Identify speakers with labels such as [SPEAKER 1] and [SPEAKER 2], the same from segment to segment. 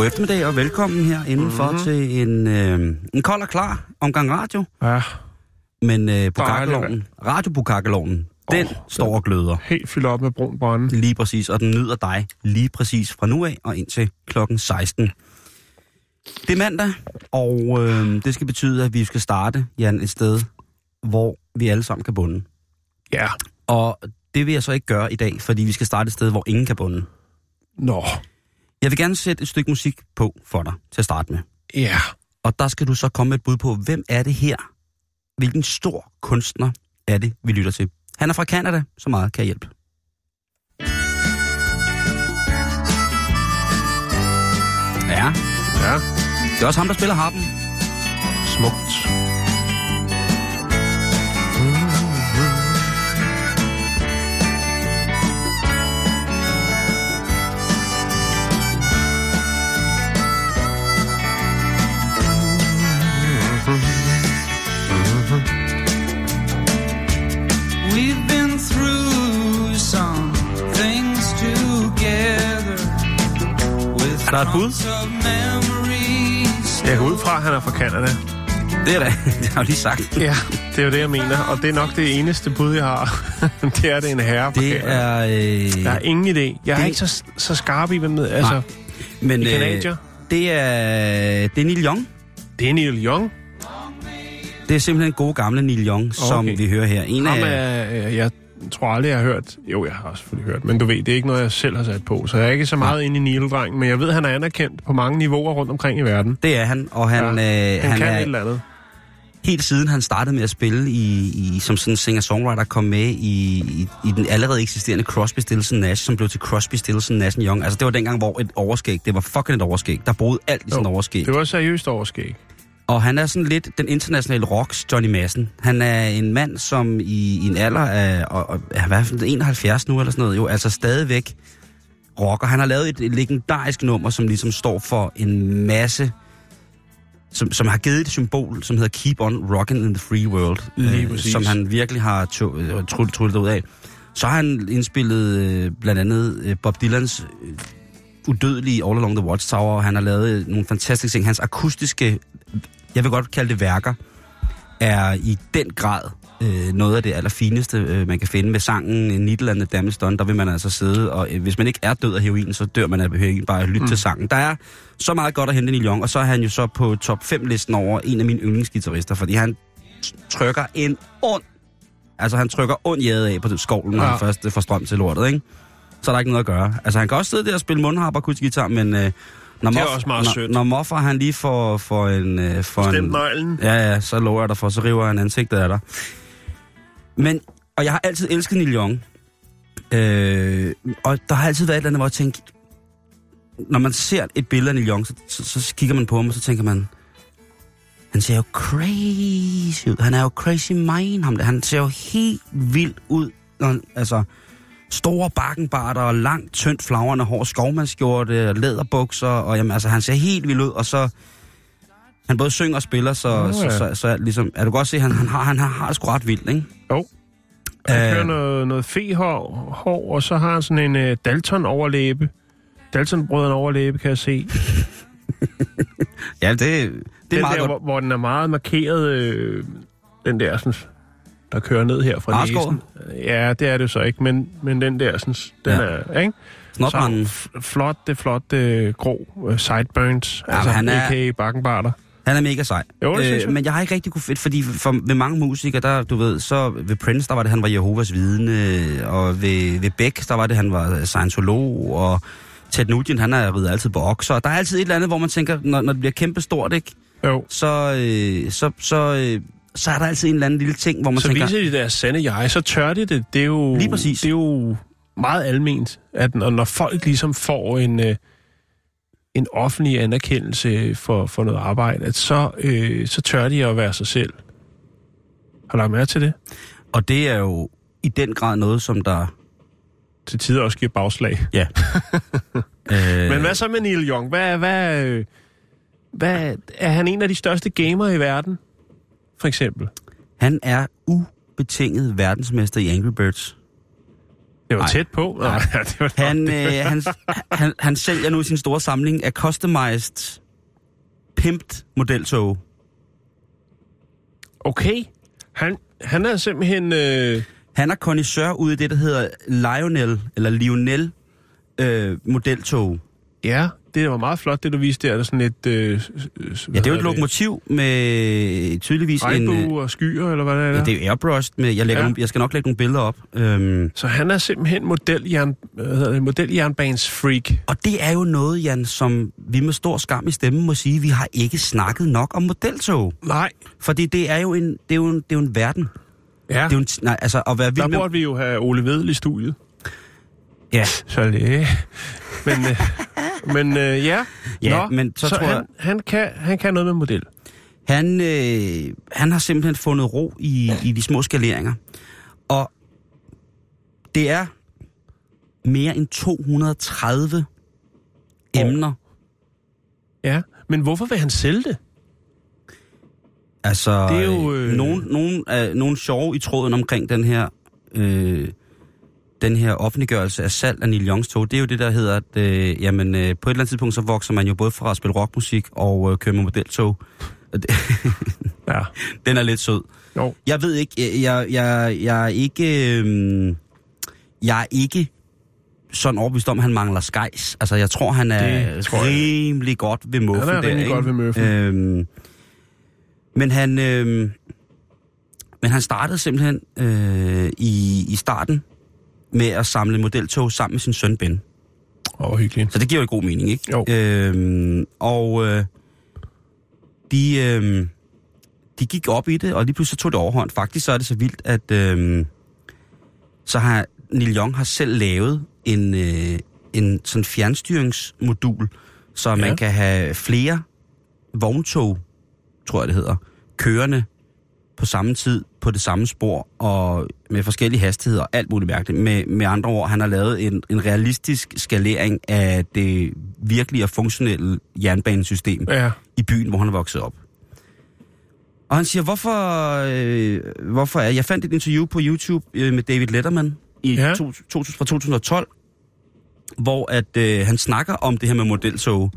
[SPEAKER 1] God eftermiddag og velkommen her indenfor mm-hmm. til en, øh, en kold og klar omgang radio.
[SPEAKER 2] Ja,
[SPEAKER 1] Men øh, på
[SPEAKER 2] Dejligt,
[SPEAKER 1] kakkeloven, radio på kakkeloven, den står og gløder.
[SPEAKER 2] helt fyldt op med brun brænde.
[SPEAKER 1] Lige præcis, og den nyder dig lige præcis fra nu af og indtil klokken 16. Det er mandag, og øh, det skal betyde, at vi skal starte, Jan, et sted, hvor vi alle sammen kan bunde.
[SPEAKER 2] Ja.
[SPEAKER 1] Og det vil jeg så ikke gøre i dag, fordi vi skal starte et sted, hvor ingen kan bunde.
[SPEAKER 2] Nå.
[SPEAKER 1] Jeg vil gerne sætte et stykke musik på for dig til at starte med.
[SPEAKER 2] Ja.
[SPEAKER 1] Og der skal du så komme med et bud på, hvem er det her? Hvilken stor kunstner er det, vi lytter til? Han er fra Canada, så meget kan jeg hjælpe. Ja,
[SPEAKER 2] Ja.
[SPEAKER 1] det er også ham, der spiller harpen.
[SPEAKER 2] Smukt. Der et bud? Jeg går ud fra, at han er fra Canada.
[SPEAKER 1] Det er det, det har jeg lige sagt.
[SPEAKER 2] Ja, det er jo det, jeg mener. Og det er nok det eneste bud, jeg har. det er det en herre fra
[SPEAKER 1] Det
[SPEAKER 2] Canada.
[SPEAKER 1] er... Øh,
[SPEAKER 2] Jeg har ingen idé. Jeg er
[SPEAKER 1] Det-
[SPEAKER 2] ikke så, så skarp i, hvem med. Altså,
[SPEAKER 1] Nej. men,
[SPEAKER 2] Canadier.
[SPEAKER 1] det er, det er Neil Young.
[SPEAKER 2] det er Neil Young.
[SPEAKER 1] Det er simpelthen gode gamle Neil Young, som
[SPEAKER 2] Okay.
[SPEAKER 1] vi hører her. En
[SPEAKER 2] Ham
[SPEAKER 1] af,
[SPEAKER 2] er, øh, jeg tror aldrig, jeg har hørt... Jo, jeg har selvfølgelig hørt, men du ved, det er ikke noget, jeg selv har sat på. Så jeg er ikke så meget inde i Neil-drengen, men jeg ved, han er anerkendt på mange niveauer rundt omkring i verden.
[SPEAKER 1] det er han, og han,
[SPEAKER 2] Ja,
[SPEAKER 1] øh,
[SPEAKER 2] Han,
[SPEAKER 1] han
[SPEAKER 2] kan
[SPEAKER 1] er,
[SPEAKER 2] et eller andet.
[SPEAKER 1] helt siden han startede med at spille i, i som sådan en singer-songwriter, kom med i, i, i den allerede eksisterende Crosby, Stills Nash, som blev til Crosby, Stills Nash Young. Altså det var dengang, hvor et overskæg, det var fucking et overskæg. Der boede alt i sådan et overskæg.
[SPEAKER 2] Det var seriøst overskæg.
[SPEAKER 1] Og han er sådan lidt den internationale rocks Johnny Madsen. Han er en mand, som i, i en alder af, og, og, er i hvert fald 71 nu eller sådan noget, jo altså stadigvæk rocker. Han har lavet et, et legendarisk nummer, som ligesom står for en masse, som, som har givet et symbol, som hedder Keep on Rockin' in the Free World.
[SPEAKER 2] Lige
[SPEAKER 1] øh,
[SPEAKER 2] præcis.
[SPEAKER 1] som han virkelig har trullet trullet ud af. Så har han indspillet øh, blandt andet øh, Bob Dylans øh, udødelige All Along the Watchtower, og han har lavet øh, nogle fantastiske ting. Hans akustiske, jeg vil godt kalde det værker, er i den grad øh, noget af det allerfineste, øh, man kan finde med sangen Needle and the Damage Done. Der vil man altså sidde, og øh, hvis man ikke er død af heroin, så dør man af heroin. Bare lytte mm. til sangen. Der er så meget godt at hente i Neil Young, og så er han jo så på top 5-listen over en af mine yndlingsgitarrister, fordi han trykker en ond, altså han trykker ond jade af på skovlen, når
[SPEAKER 2] Ja.
[SPEAKER 1] han først øh, får strøm til lortet, ikke? Så er der ikke noget at gøre. Altså han kan også sidde der og spille mundharp og guitar, men øh, når,
[SPEAKER 2] Det er også meget
[SPEAKER 1] når,
[SPEAKER 2] sødt.
[SPEAKER 1] når Moffer han lige får, får en... Øh, får en
[SPEAKER 2] Stemt nøglen.
[SPEAKER 1] Ja, ja, så lover jeg dig for, så river han ansigtet af dig. Men, og jeg har altid elsket Neil Young. Øh, og der har altid været et eller andet, hvor jeg tænkte, når man ser et billede af Neil Young, så, så, så kigger man på ham, og så tænker man, han ser jo crazy ud. Han er jo crazy mind, ham der. Han ser jo helt vild ud. Når, altså, store bakkenbarter og langt, tyndt flagrende hår, skovmandskjorte, læderbukser, og jamen, altså, han ser helt vild ud, og så han både synger og spiller, så, så,
[SPEAKER 2] ja.
[SPEAKER 1] så, så, så ligesom, er du godt se, han, han har, han har, har sgu ret vildt, ikke?
[SPEAKER 2] Jo. Han
[SPEAKER 1] Øh.
[SPEAKER 2] kører noget, noget fehår, hår, og så har han sådan en uh, Dalton-overlæbe. Dalton-brødrene overlæbe, kan jeg se.
[SPEAKER 1] Ja, det, det er
[SPEAKER 2] den
[SPEAKER 1] meget
[SPEAKER 2] der,
[SPEAKER 1] godt.
[SPEAKER 2] hvor, hvor den er meget markeret, øh, den der, sådan, der kører ned her fra
[SPEAKER 1] Arskåret?
[SPEAKER 2] næsen. Ja, det er det så ikke, men, men den der, sådan, den
[SPEAKER 1] Ja.
[SPEAKER 2] er, ikke?
[SPEAKER 1] Snotbranden.
[SPEAKER 2] Så flot, det flot, øh, grå øh, sideburns,
[SPEAKER 1] Ja,
[SPEAKER 2] altså
[SPEAKER 1] han er-
[SPEAKER 2] a.k.a. bakkenbarter.
[SPEAKER 1] Han er mega sej. Øh,
[SPEAKER 2] Jo, det jeg.
[SPEAKER 1] men jeg har ikke rigtig kunne fedt, fordi for, ved mange musikere, der, du ved, så ved Prince, der var det, han var Jehovas vidne, og ved, ved Beck, der var det, han var scientolog, og Ted Nugent, han er rider altid på okser. Der er altid et eller andet, hvor man tænker, når, når det bliver kæmpe stort, ikke?
[SPEAKER 2] Jo,
[SPEAKER 1] så, øh, så, så, øh, så er der altid en eller anden lille ting, hvor man
[SPEAKER 2] Så
[SPEAKER 1] tænker...
[SPEAKER 2] viser de deres sande jeg, så tør de det. Det er jo,
[SPEAKER 1] Lige præcis.
[SPEAKER 2] Det er jo meget alment, at når, når folk ligesom får en, øh, en offentlig anerkendelse for, for noget arbejde, at så, øh, så tør de at være sig selv. Har du lagt mærke til det?
[SPEAKER 1] Og det er jo i den grad noget, som der...
[SPEAKER 2] Til tider også giver bagslag.
[SPEAKER 1] Ja. øh,
[SPEAKER 2] Men hvad så med Neil Young? Hvad, hvad, øh, hvad, er han en af de største gamere i verden? For eksempel.
[SPEAKER 1] Han er ubetinget verdensmester i Angry Birds.
[SPEAKER 2] Det var
[SPEAKER 1] Nej.
[SPEAKER 2] tæt på. Nej, det var
[SPEAKER 1] Han, øh, han, han, han sælger nu sin store samling af customized, pimped modeltog.
[SPEAKER 2] Okay. Han, han er simpelthen... Øh,
[SPEAKER 1] Han er kondisør ude i det, der hedder Lionel, eller Lionel øh, modeltog.
[SPEAKER 2] ja, det var meget flot, det du viste der. Der er sådan et... Øh,
[SPEAKER 1] Ja, det er jo et lokomotiv med tydeligvis en... øh,
[SPEAKER 2] Regnbue og skyer, eller hvad det er?
[SPEAKER 1] Ja, det er jo airbrushed med... Jeg, lægger
[SPEAKER 2] Ja.
[SPEAKER 1] nogle, jeg skal nok lægge nogle billeder op. Øhm,
[SPEAKER 2] Så han er simpelthen modeljern, hvad hedder det, modeljernbanes freak.
[SPEAKER 1] og det er jo noget, Jan, som vi med stor skam i stemmen må sige, vi har ikke snakket nok om modeltog.
[SPEAKER 2] Nej.
[SPEAKER 1] Fordi det er jo en, det er jo en, det er jo en verden.
[SPEAKER 2] Ja,
[SPEAKER 1] Det er jo en, nej, altså at være
[SPEAKER 2] der
[SPEAKER 1] vild med...
[SPEAKER 2] burde vi jo have Ole Vedel i studiet.
[SPEAKER 1] Ja,
[SPEAKER 2] Så det... Men, øh, men øh, ja.
[SPEAKER 1] Ja, men så tror
[SPEAKER 2] han,
[SPEAKER 1] jeg-
[SPEAKER 2] han, kan, han kan noget med model.
[SPEAKER 1] han, øh, han har simpelthen fundet ro i, i de små skaleringer. Og det er mere end 230 emner.
[SPEAKER 2] Ja, men hvorfor vil han sælge det?
[SPEAKER 1] Altså,
[SPEAKER 2] Det er jo,
[SPEAKER 1] øh, nogen, nogen, øh, nogen sjove i tråden omkring den her, øh, den her offentliggørelse af salg af Neil Youngs tog. Det er jo det, der hedder, at øh, jamen, øh, på et eller andet tidspunkt, så vokser man jo både fra at spille rockmusik og øh, køre med modeltog.
[SPEAKER 2] Ja.
[SPEAKER 1] den er lidt sød.
[SPEAKER 2] Jo.
[SPEAKER 1] Jeg ved ikke, jeg, jeg, jeg er ikke, øh, jeg er ikke sådan overbevist om, at han mangler skejs. Altså, jeg tror, han er
[SPEAKER 2] Det tror jeg.
[SPEAKER 1] rimelig godt ved muffen
[SPEAKER 2] Han er
[SPEAKER 1] der,
[SPEAKER 2] rimelig
[SPEAKER 1] ikke?
[SPEAKER 2] godt ved muffen.
[SPEAKER 1] Øhm, men han, øh, men han startede simpelthen øh, i, i starten med at samle modeltog sammen med sin søn Ben.
[SPEAKER 2] Åh, oh, hyggeligt.
[SPEAKER 1] Så det giver jo god mening, ikke?
[SPEAKER 2] Jo.
[SPEAKER 1] Øhm, og øh, de, øh, de gik op i det, og lige pludselig tog det overhånd. Faktisk så er det så vildt, at øh, så har Neil Young har selv lavet en, øh, en sådan fjernstyringsmodul, så
[SPEAKER 2] Ja.
[SPEAKER 1] man kan have flere vogntog, tror jeg det hedder, kørende på samme tid, på det samme spor, og med forskellige hastigheder, og alt muligt mærkeligt. Med, med andre ord, han har lavet en, en realistisk skalering af det virkelige og funktionelle jernbanesystem
[SPEAKER 2] Ja.
[SPEAKER 1] i byen, hvor han er vokset op. Og han siger, hvorfor, øh, hvorfor er... Jeg fandt et interview på YouTube øh, med David Letterman i
[SPEAKER 2] ja.
[SPEAKER 1] to, to, fra 2012, hvor at øh, han snakker om det her med modeltog.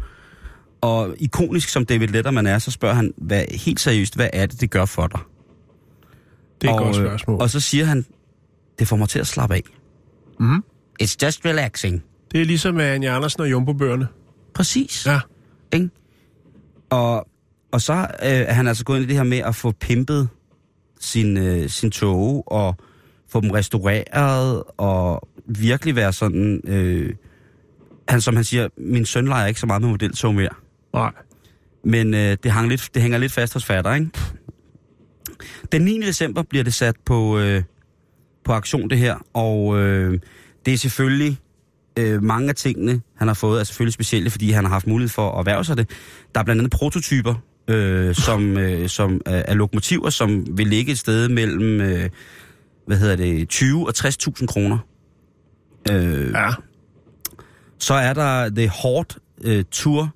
[SPEAKER 1] Og ikonisk som David Letterman er, så spørger han hvad, helt seriøst, hvad er det, det gør for dig?
[SPEAKER 2] Det er et
[SPEAKER 1] og,
[SPEAKER 2] godt
[SPEAKER 1] øh,
[SPEAKER 2] spørgsmål.
[SPEAKER 1] Og så siger han, det får mig til at slappe af.
[SPEAKER 2] Mhm.
[SPEAKER 1] It's just relaxing.
[SPEAKER 2] Det er ligesom med Anja Andersen og Jumbo-bøgerne.
[SPEAKER 1] Præcis.
[SPEAKER 2] Ja.
[SPEAKER 1] Ikke? Og, og så øh, er han altså gået ind i det her med at få pimpet sin, øh, sin tog og få dem restaureret og virkelig være sådan... Øh, han, som han siger, min søn leger ikke så meget med modeltog mere.
[SPEAKER 2] Nej.
[SPEAKER 1] Men øh, det, hang lidt, det hænger lidt fast hos fatter, ikke? Den 9. december bliver det sat på, øh, på aktion, det her. Og øh, det er selvfølgelig... Øh, mange af tingene, han har fået, er selvfølgelig specielle, fordi han har haft mulighed for at erhverve sig det. Der er blandt andet prototyper, øh, som, øh, som er, er lokomotiver, som vil ligge et sted mellem, øh, hvad hedder det, 20 og 60.000 kroner. Øh,
[SPEAKER 2] Ja.
[SPEAKER 1] så er der The Horde øh, Tour,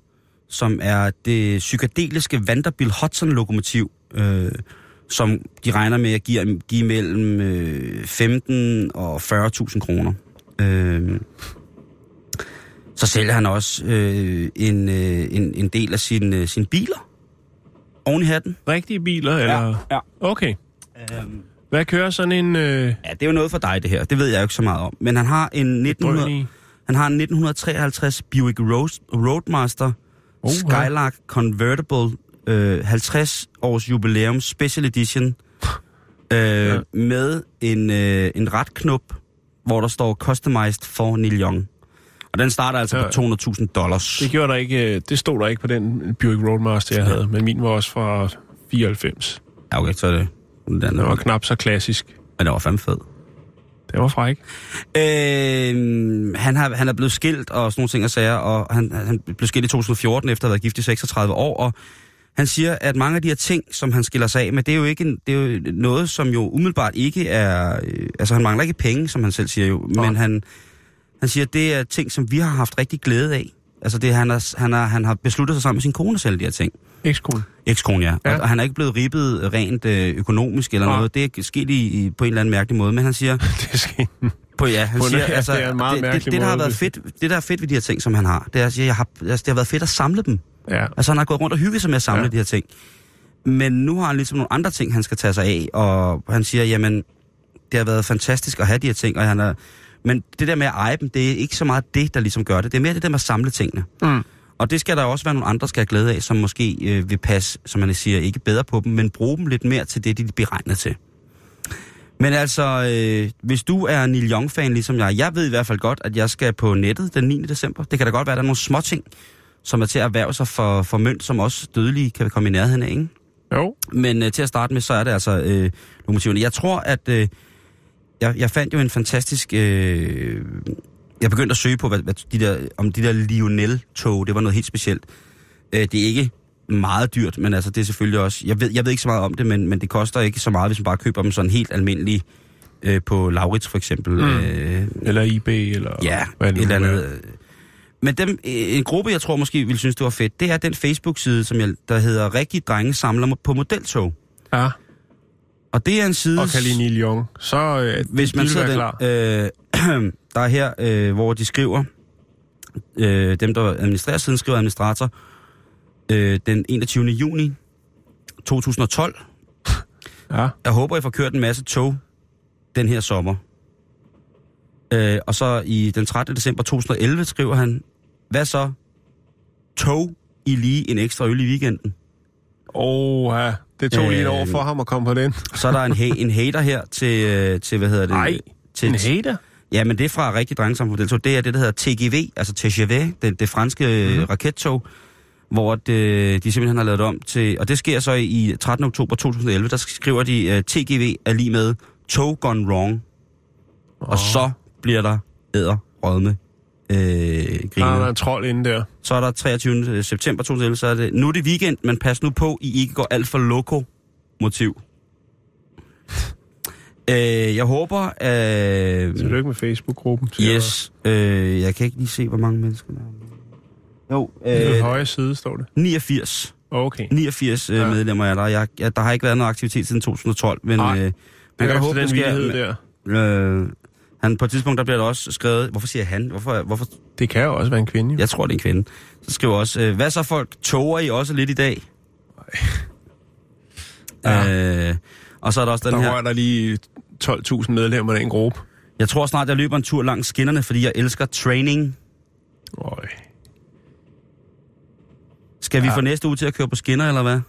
[SPEAKER 1] som er det psykedeliske Vanderbilt Hudson-lokomotiv, øh, som de regner med at give, give mellem øh, 15 og 40.000 kroner. Øh, så sælger han også øh, en, øh, en, en del af sine øh, sin biler oven i hatten.
[SPEAKER 2] Rigtige biler, eller?
[SPEAKER 1] ja.
[SPEAKER 2] Okay.
[SPEAKER 1] Øhm,
[SPEAKER 2] Hvad kører sådan en... Øh,
[SPEAKER 1] ja, det er jo noget for dig, det her. Det ved jeg jo ikke så meget om. Men han har en 1900...
[SPEAKER 2] drøn i?
[SPEAKER 1] Han har en 1953 Buick Road, Roadmaster
[SPEAKER 2] Oh,
[SPEAKER 1] Skylark Convertible øh, 50 års jubilæum Special Edition øh, ja. med en, øh, en ret knop, hvor der står Customized for Neil Young. Og den starter altså
[SPEAKER 2] Ja.
[SPEAKER 1] på 200.000 dollars.
[SPEAKER 2] Det, gjorde der ikke, øh, det stod der ikke på den Buick Roadmaster, jeg
[SPEAKER 1] Ja.
[SPEAKER 2] havde, men min var også fra 94.
[SPEAKER 1] Ja, okay, så er det den
[SPEAKER 2] Det var
[SPEAKER 1] der.
[SPEAKER 2] knap så klassisk.
[SPEAKER 1] Men det var fandme fed.
[SPEAKER 2] Det var fræk.
[SPEAKER 1] Øh, han, har, han er blevet skilt og sådan nogle ting og sager, og han, han blev skilt i 2014 efter at have været gift i 36 år, og han siger, at mange af de her ting, som han skiller sig af med, det er jo, ikke en, det er jo noget, som jo umiddelbart ikke er... Øh, altså, han mangler ikke penge, som han selv siger jo,
[SPEAKER 2] Nej.
[SPEAKER 1] men han, han siger, at det er ting, som vi har haft rigtig glæde af. Altså, det, han, har, han, har, han har besluttet sig sammen med sin kone selv, de her ting.
[SPEAKER 2] Ekskone.
[SPEAKER 1] Ekskone, ja.
[SPEAKER 2] Ja.
[SPEAKER 1] Og, og han er ikke blevet ribbet rent øh, økonomisk eller
[SPEAKER 2] Nej.
[SPEAKER 1] noget. Det er sket i, i, på en eller anden mærkelig måde, men han siger...
[SPEAKER 2] Det er sket.
[SPEAKER 1] På, ja, han
[SPEAKER 2] På
[SPEAKER 1] siger,
[SPEAKER 2] ja,
[SPEAKER 1] altså,
[SPEAKER 2] det er en meget
[SPEAKER 1] det, det, det, der har været fedt, det, der er fedt ved de her ting, som han har, det er, at jeg har, altså, det har været fedt at samle dem.
[SPEAKER 2] Ja.
[SPEAKER 1] Altså, han har gået rundt og hygget sig med at samle
[SPEAKER 2] Ja.
[SPEAKER 1] de her ting. Men nu har han ligesom nogle andre ting, han skal tage sig af, og han siger, jamen, det har været fantastisk at have de her ting, og han er, men det der med at eje dem, det er ikke så meget det, der ligesom gør det. Det er mere det der med at samle tingene.
[SPEAKER 2] Mm.
[SPEAKER 1] Og det skal der også være nogle andre, der skal have glæde af, som måske øh, vil passe, som man siger, ikke bedre på dem, men bruge dem lidt mere til det, de er beregnet til. Men altså, øh, hvis du er Neil Young-fan ligesom jeg, jeg ved i hvert fald godt, at jeg skal på nettet den 9. december. Det kan da godt være, at der er nogle små ting, som er til at erhverve sig for, for mønt, som også dødelige kan komme i nærheden af, ikke?
[SPEAKER 2] Jo.
[SPEAKER 1] Men øh, til at starte med, så er det altså øh, nogle motiver. Jeg tror, at øh, jeg, jeg fandt jo en fantastisk... Øh, jeg begyndte at søge på, hvad, hvad de der, om de der Lionel-tog, det var noget helt specielt. Øh, det er ikke meget dyrt, men altså det er selvfølgelig også... Jeg ved, jeg ved ikke så meget om det, men, men det koster ikke så meget, hvis man bare køber dem sådan helt almindelige øh, på Laurits for eksempel.
[SPEAKER 2] Mm.
[SPEAKER 1] Øh,
[SPEAKER 2] Eller eBay, eller
[SPEAKER 1] Ja,
[SPEAKER 2] hvad
[SPEAKER 1] et eller
[SPEAKER 2] er.
[SPEAKER 1] andet. Men dem, øh, en gruppe, jeg tror måske ville synes, det var fedt, det er den Facebook-side, som jeg, der hedder Rigtige Drenge Samler på Modeltog.
[SPEAKER 2] Ja,
[SPEAKER 1] Og det er en side...
[SPEAKER 2] og Neil Young. Så øh,
[SPEAKER 1] Hvis man sidder
[SPEAKER 2] være
[SPEAKER 1] den,
[SPEAKER 2] klar.
[SPEAKER 1] øh, der er her, øh, hvor de skriver, øh, dem der administrerer siden, skriver administrator, øh, den 21. juni 2012.
[SPEAKER 2] Ja.
[SPEAKER 1] Jeg håber, I får kørt en masse tog den her sommer. Øh, og så i den 13. december 2011 skriver han, hvad så? Tog I lige en ekstra øl i weekenden?
[SPEAKER 2] Åh, ja. Det tog lige et
[SPEAKER 1] Øh,
[SPEAKER 2] år for ham at komme på den.
[SPEAKER 1] Så er der en, ha- en hater her til, øh, til, hvad hedder det?
[SPEAKER 2] Nej,
[SPEAKER 1] til,
[SPEAKER 2] En hater?
[SPEAKER 1] Ja, men det er fra rigtig drengesamfund. Det er det, der hedder TGV, altså TGV, det, det franske mm-hmm. rakettog, hvor det, de simpelthen har lavet det om til... Og det sker så i 13. oktober 2011, der skriver de, uh, TGV er lige med tog gone wrong. Oh. Og så bliver der æder rødme øh,
[SPEAKER 2] Der er
[SPEAKER 1] griner.
[SPEAKER 2] der en trold inde der.
[SPEAKER 1] Så er der 23. september 2011, så er det... Nu er det weekend, men pas nu på, I ikke går alt for loko motiv. Øh, jeg håber, at...
[SPEAKER 2] Tillykke med Facebook-gruppen.
[SPEAKER 1] Yes. Øh, jeg kan ikke lige se, hvor mange mennesker der er. Jo.
[SPEAKER 2] I den
[SPEAKER 1] øh,
[SPEAKER 2] højre side står det.
[SPEAKER 1] 89.
[SPEAKER 2] Okay.
[SPEAKER 1] 89 øh,
[SPEAKER 2] Ja.
[SPEAKER 1] medlemmer er der. Jeg, jeg, der har ikke været noget aktivitet siden 2012, men
[SPEAKER 2] Nej.
[SPEAKER 1] øh, man kan da håbe,
[SPEAKER 2] den
[SPEAKER 1] det sker.
[SPEAKER 2] der.
[SPEAKER 1] Øh, han, på et tidspunkt, der bliver der også skrevet... Hvorfor siger han? Hvorfor, hvorfor,
[SPEAKER 2] Det kan jo også være en kvinde. jo.
[SPEAKER 1] jeg tror, det er en kvinde. Så skriver også, øh, hvad så folk? Toger I også lidt i dag?
[SPEAKER 2] Ja.
[SPEAKER 1] Øh, og så er der også den
[SPEAKER 2] Der
[SPEAKER 1] her...
[SPEAKER 2] rører der lige 12.000 medlemmer i en gruppe.
[SPEAKER 1] Jeg tror snart, jeg løber en tur langs skinnerne, fordi jeg elsker training.
[SPEAKER 2] Øj.
[SPEAKER 1] Skal vi
[SPEAKER 2] Ja.
[SPEAKER 1] få næste uge til at køre på skinner, eller hvad?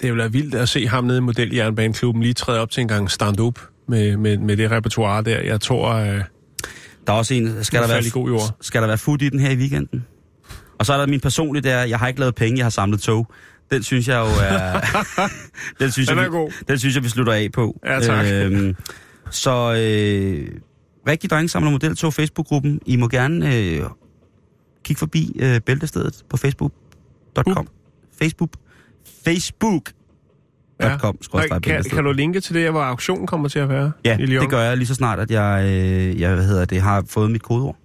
[SPEAKER 2] Det vil være vildt at se ham nede i modeljernbaneklubben lige træde op til en gang stand-up med, med, med det repertoire der. Jeg tror, øh,
[SPEAKER 1] Der er også en, skal der, være,
[SPEAKER 2] god jord.
[SPEAKER 1] skal der være food i den her i weekenden? Og så er der min personlige der, jeg har ikke lavet penge, jeg har samlet tog. Den synes jeg jo er... den, synes
[SPEAKER 2] Den
[SPEAKER 1] jeg,
[SPEAKER 2] er
[SPEAKER 1] vi-
[SPEAKER 2] god.
[SPEAKER 1] Den synes jeg, vi slutter af på.
[SPEAKER 2] Ja, tak.
[SPEAKER 1] Øhm, så øh, rigtig drenge samler modeltog Facebook-gruppen. I må gerne øh, kigge forbi øh, bæltestedet på facebook.com. Facebook. Facebook.
[SPEAKER 2] Ja.
[SPEAKER 1] .com,
[SPEAKER 2] kan, kan du linke til det, hvor auktionen kommer til at være?
[SPEAKER 1] Ja,
[SPEAKER 2] i Lyon?
[SPEAKER 1] det gør jeg lige så snart, at jeg, øh, jeg hvad hedder det, har fået mit kodeord.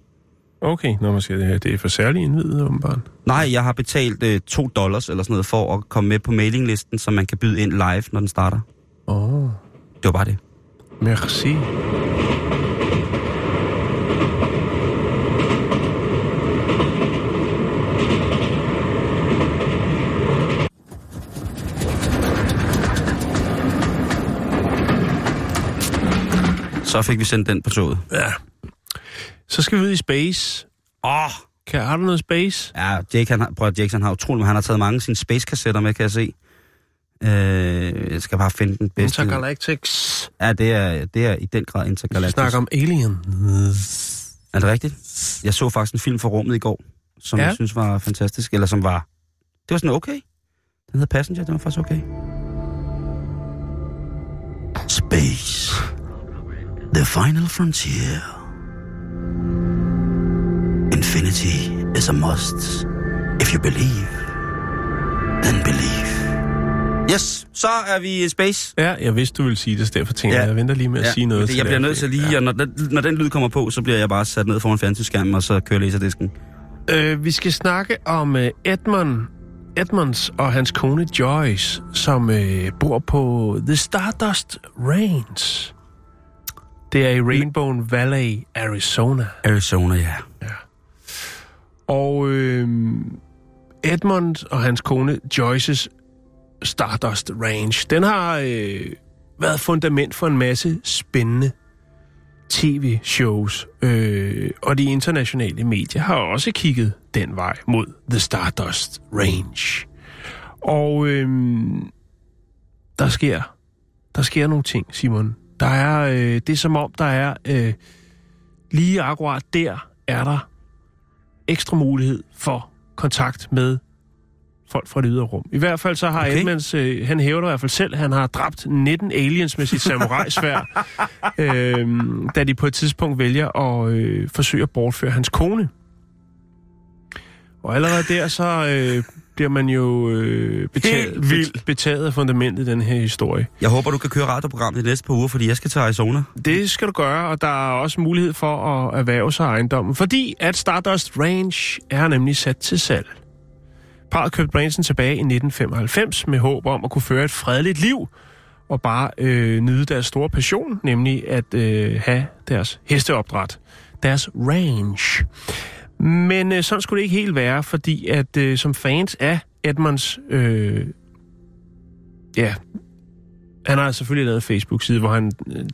[SPEAKER 2] Okay, når man siger det her, det er for særlig indvidet, åbenbart.
[SPEAKER 1] Nej, jeg har betalt øh, 2 dollars eller sådan noget for at komme med på mailinglisten, så man kan byde ind live, når den starter.
[SPEAKER 2] Åh, oh,
[SPEAKER 1] Det var bare det.
[SPEAKER 2] merci.
[SPEAKER 1] Så fik vi sendt den på toget.
[SPEAKER 2] Ja. Så skal vi ud i space.
[SPEAKER 1] Åh! Oh,
[SPEAKER 2] Kan, har du noget space?
[SPEAKER 1] ja, Jake, han har, prøv at Jake, han har utrolig, men han har taget mange af sine space-kassetter med, kan jeg se. Øh, jeg skal bare finde den bedste.
[SPEAKER 2] Intergalactics.
[SPEAKER 1] Ja, det er, det er i den grad
[SPEAKER 2] Vi
[SPEAKER 1] intergalactisk.
[SPEAKER 2] snakker om Alien.
[SPEAKER 1] Er det rigtigt? Jeg så faktisk en film fra rummet i går, som
[SPEAKER 2] Ja.
[SPEAKER 1] jeg synes var fantastisk, eller som var... Det var sådan okay. Den hedder Passenger, den var faktisk okay. The final frontier. Infinity is a must. If you believe, then believe. Yes, så er vi i space.
[SPEAKER 2] Ja, jeg vidste, du ville sige det, så derfor tænker
[SPEAKER 1] Ja.
[SPEAKER 2] jeg, jeg venter lige med at sige noget.
[SPEAKER 1] det, jeg bliver nødt til lige, ja. og når, den, når den lyd kommer på, så bliver jeg bare sat ned foran fjernsynsskærmen, og så kører laserdisken.
[SPEAKER 2] Øh, vi skal snakke om øh, Edmund, Edmonds og hans kone Joyce, som øh, bor på The Stardust Range. Det er i Rainbow Valley, Arizona.
[SPEAKER 1] Arizona, ja.
[SPEAKER 2] Og øh, Edmund og hans kone Joyces Stardust Range, den har øh, været fundament for en masse spændende tv-shows. Øh, og de internationale medier har også kigget den vej mod The Stardust Range. Og øh, der sker der sker nogle ting, Simon. Der er, øh, det er som om, der er øh, lige akkurat der, er der ekstra mulighed for kontakt med folk fra det ydre rum. I hvert fald så har
[SPEAKER 1] Okay.
[SPEAKER 2] Edmonds, øh, han hævder i hvert fald selv, han har dræbt 19 aliens med sit samurai-svær, øh, da de på et tidspunkt vælger at øh, forsøge at bortføre hans kone. Og allerede der så øh, bliver man jo øh, betaget,
[SPEAKER 1] vildt.
[SPEAKER 2] betaget af fundamentet i den her historie.
[SPEAKER 1] Jeg håber, du kan køre radioprogrammet de næste par uger, fordi jeg skal til Arizona.
[SPEAKER 2] Det skal du gøre, og der er også mulighed for at erhverve sig ejendommen, fordi at Stardust Range er nemlig sat til salg. Parret købte ranchen tilbage i 1995 med håb om at kunne føre et fredeligt liv og bare øh, nyde deres store passion, nemlig at øh, have deres hesteopdræt, deres range. Men øh, sådan skulle det ikke helt være, fordi at øh, som fans af Edmonds øh, ja, han har selvfølgelig lavet en Facebook-side, hvor han øh,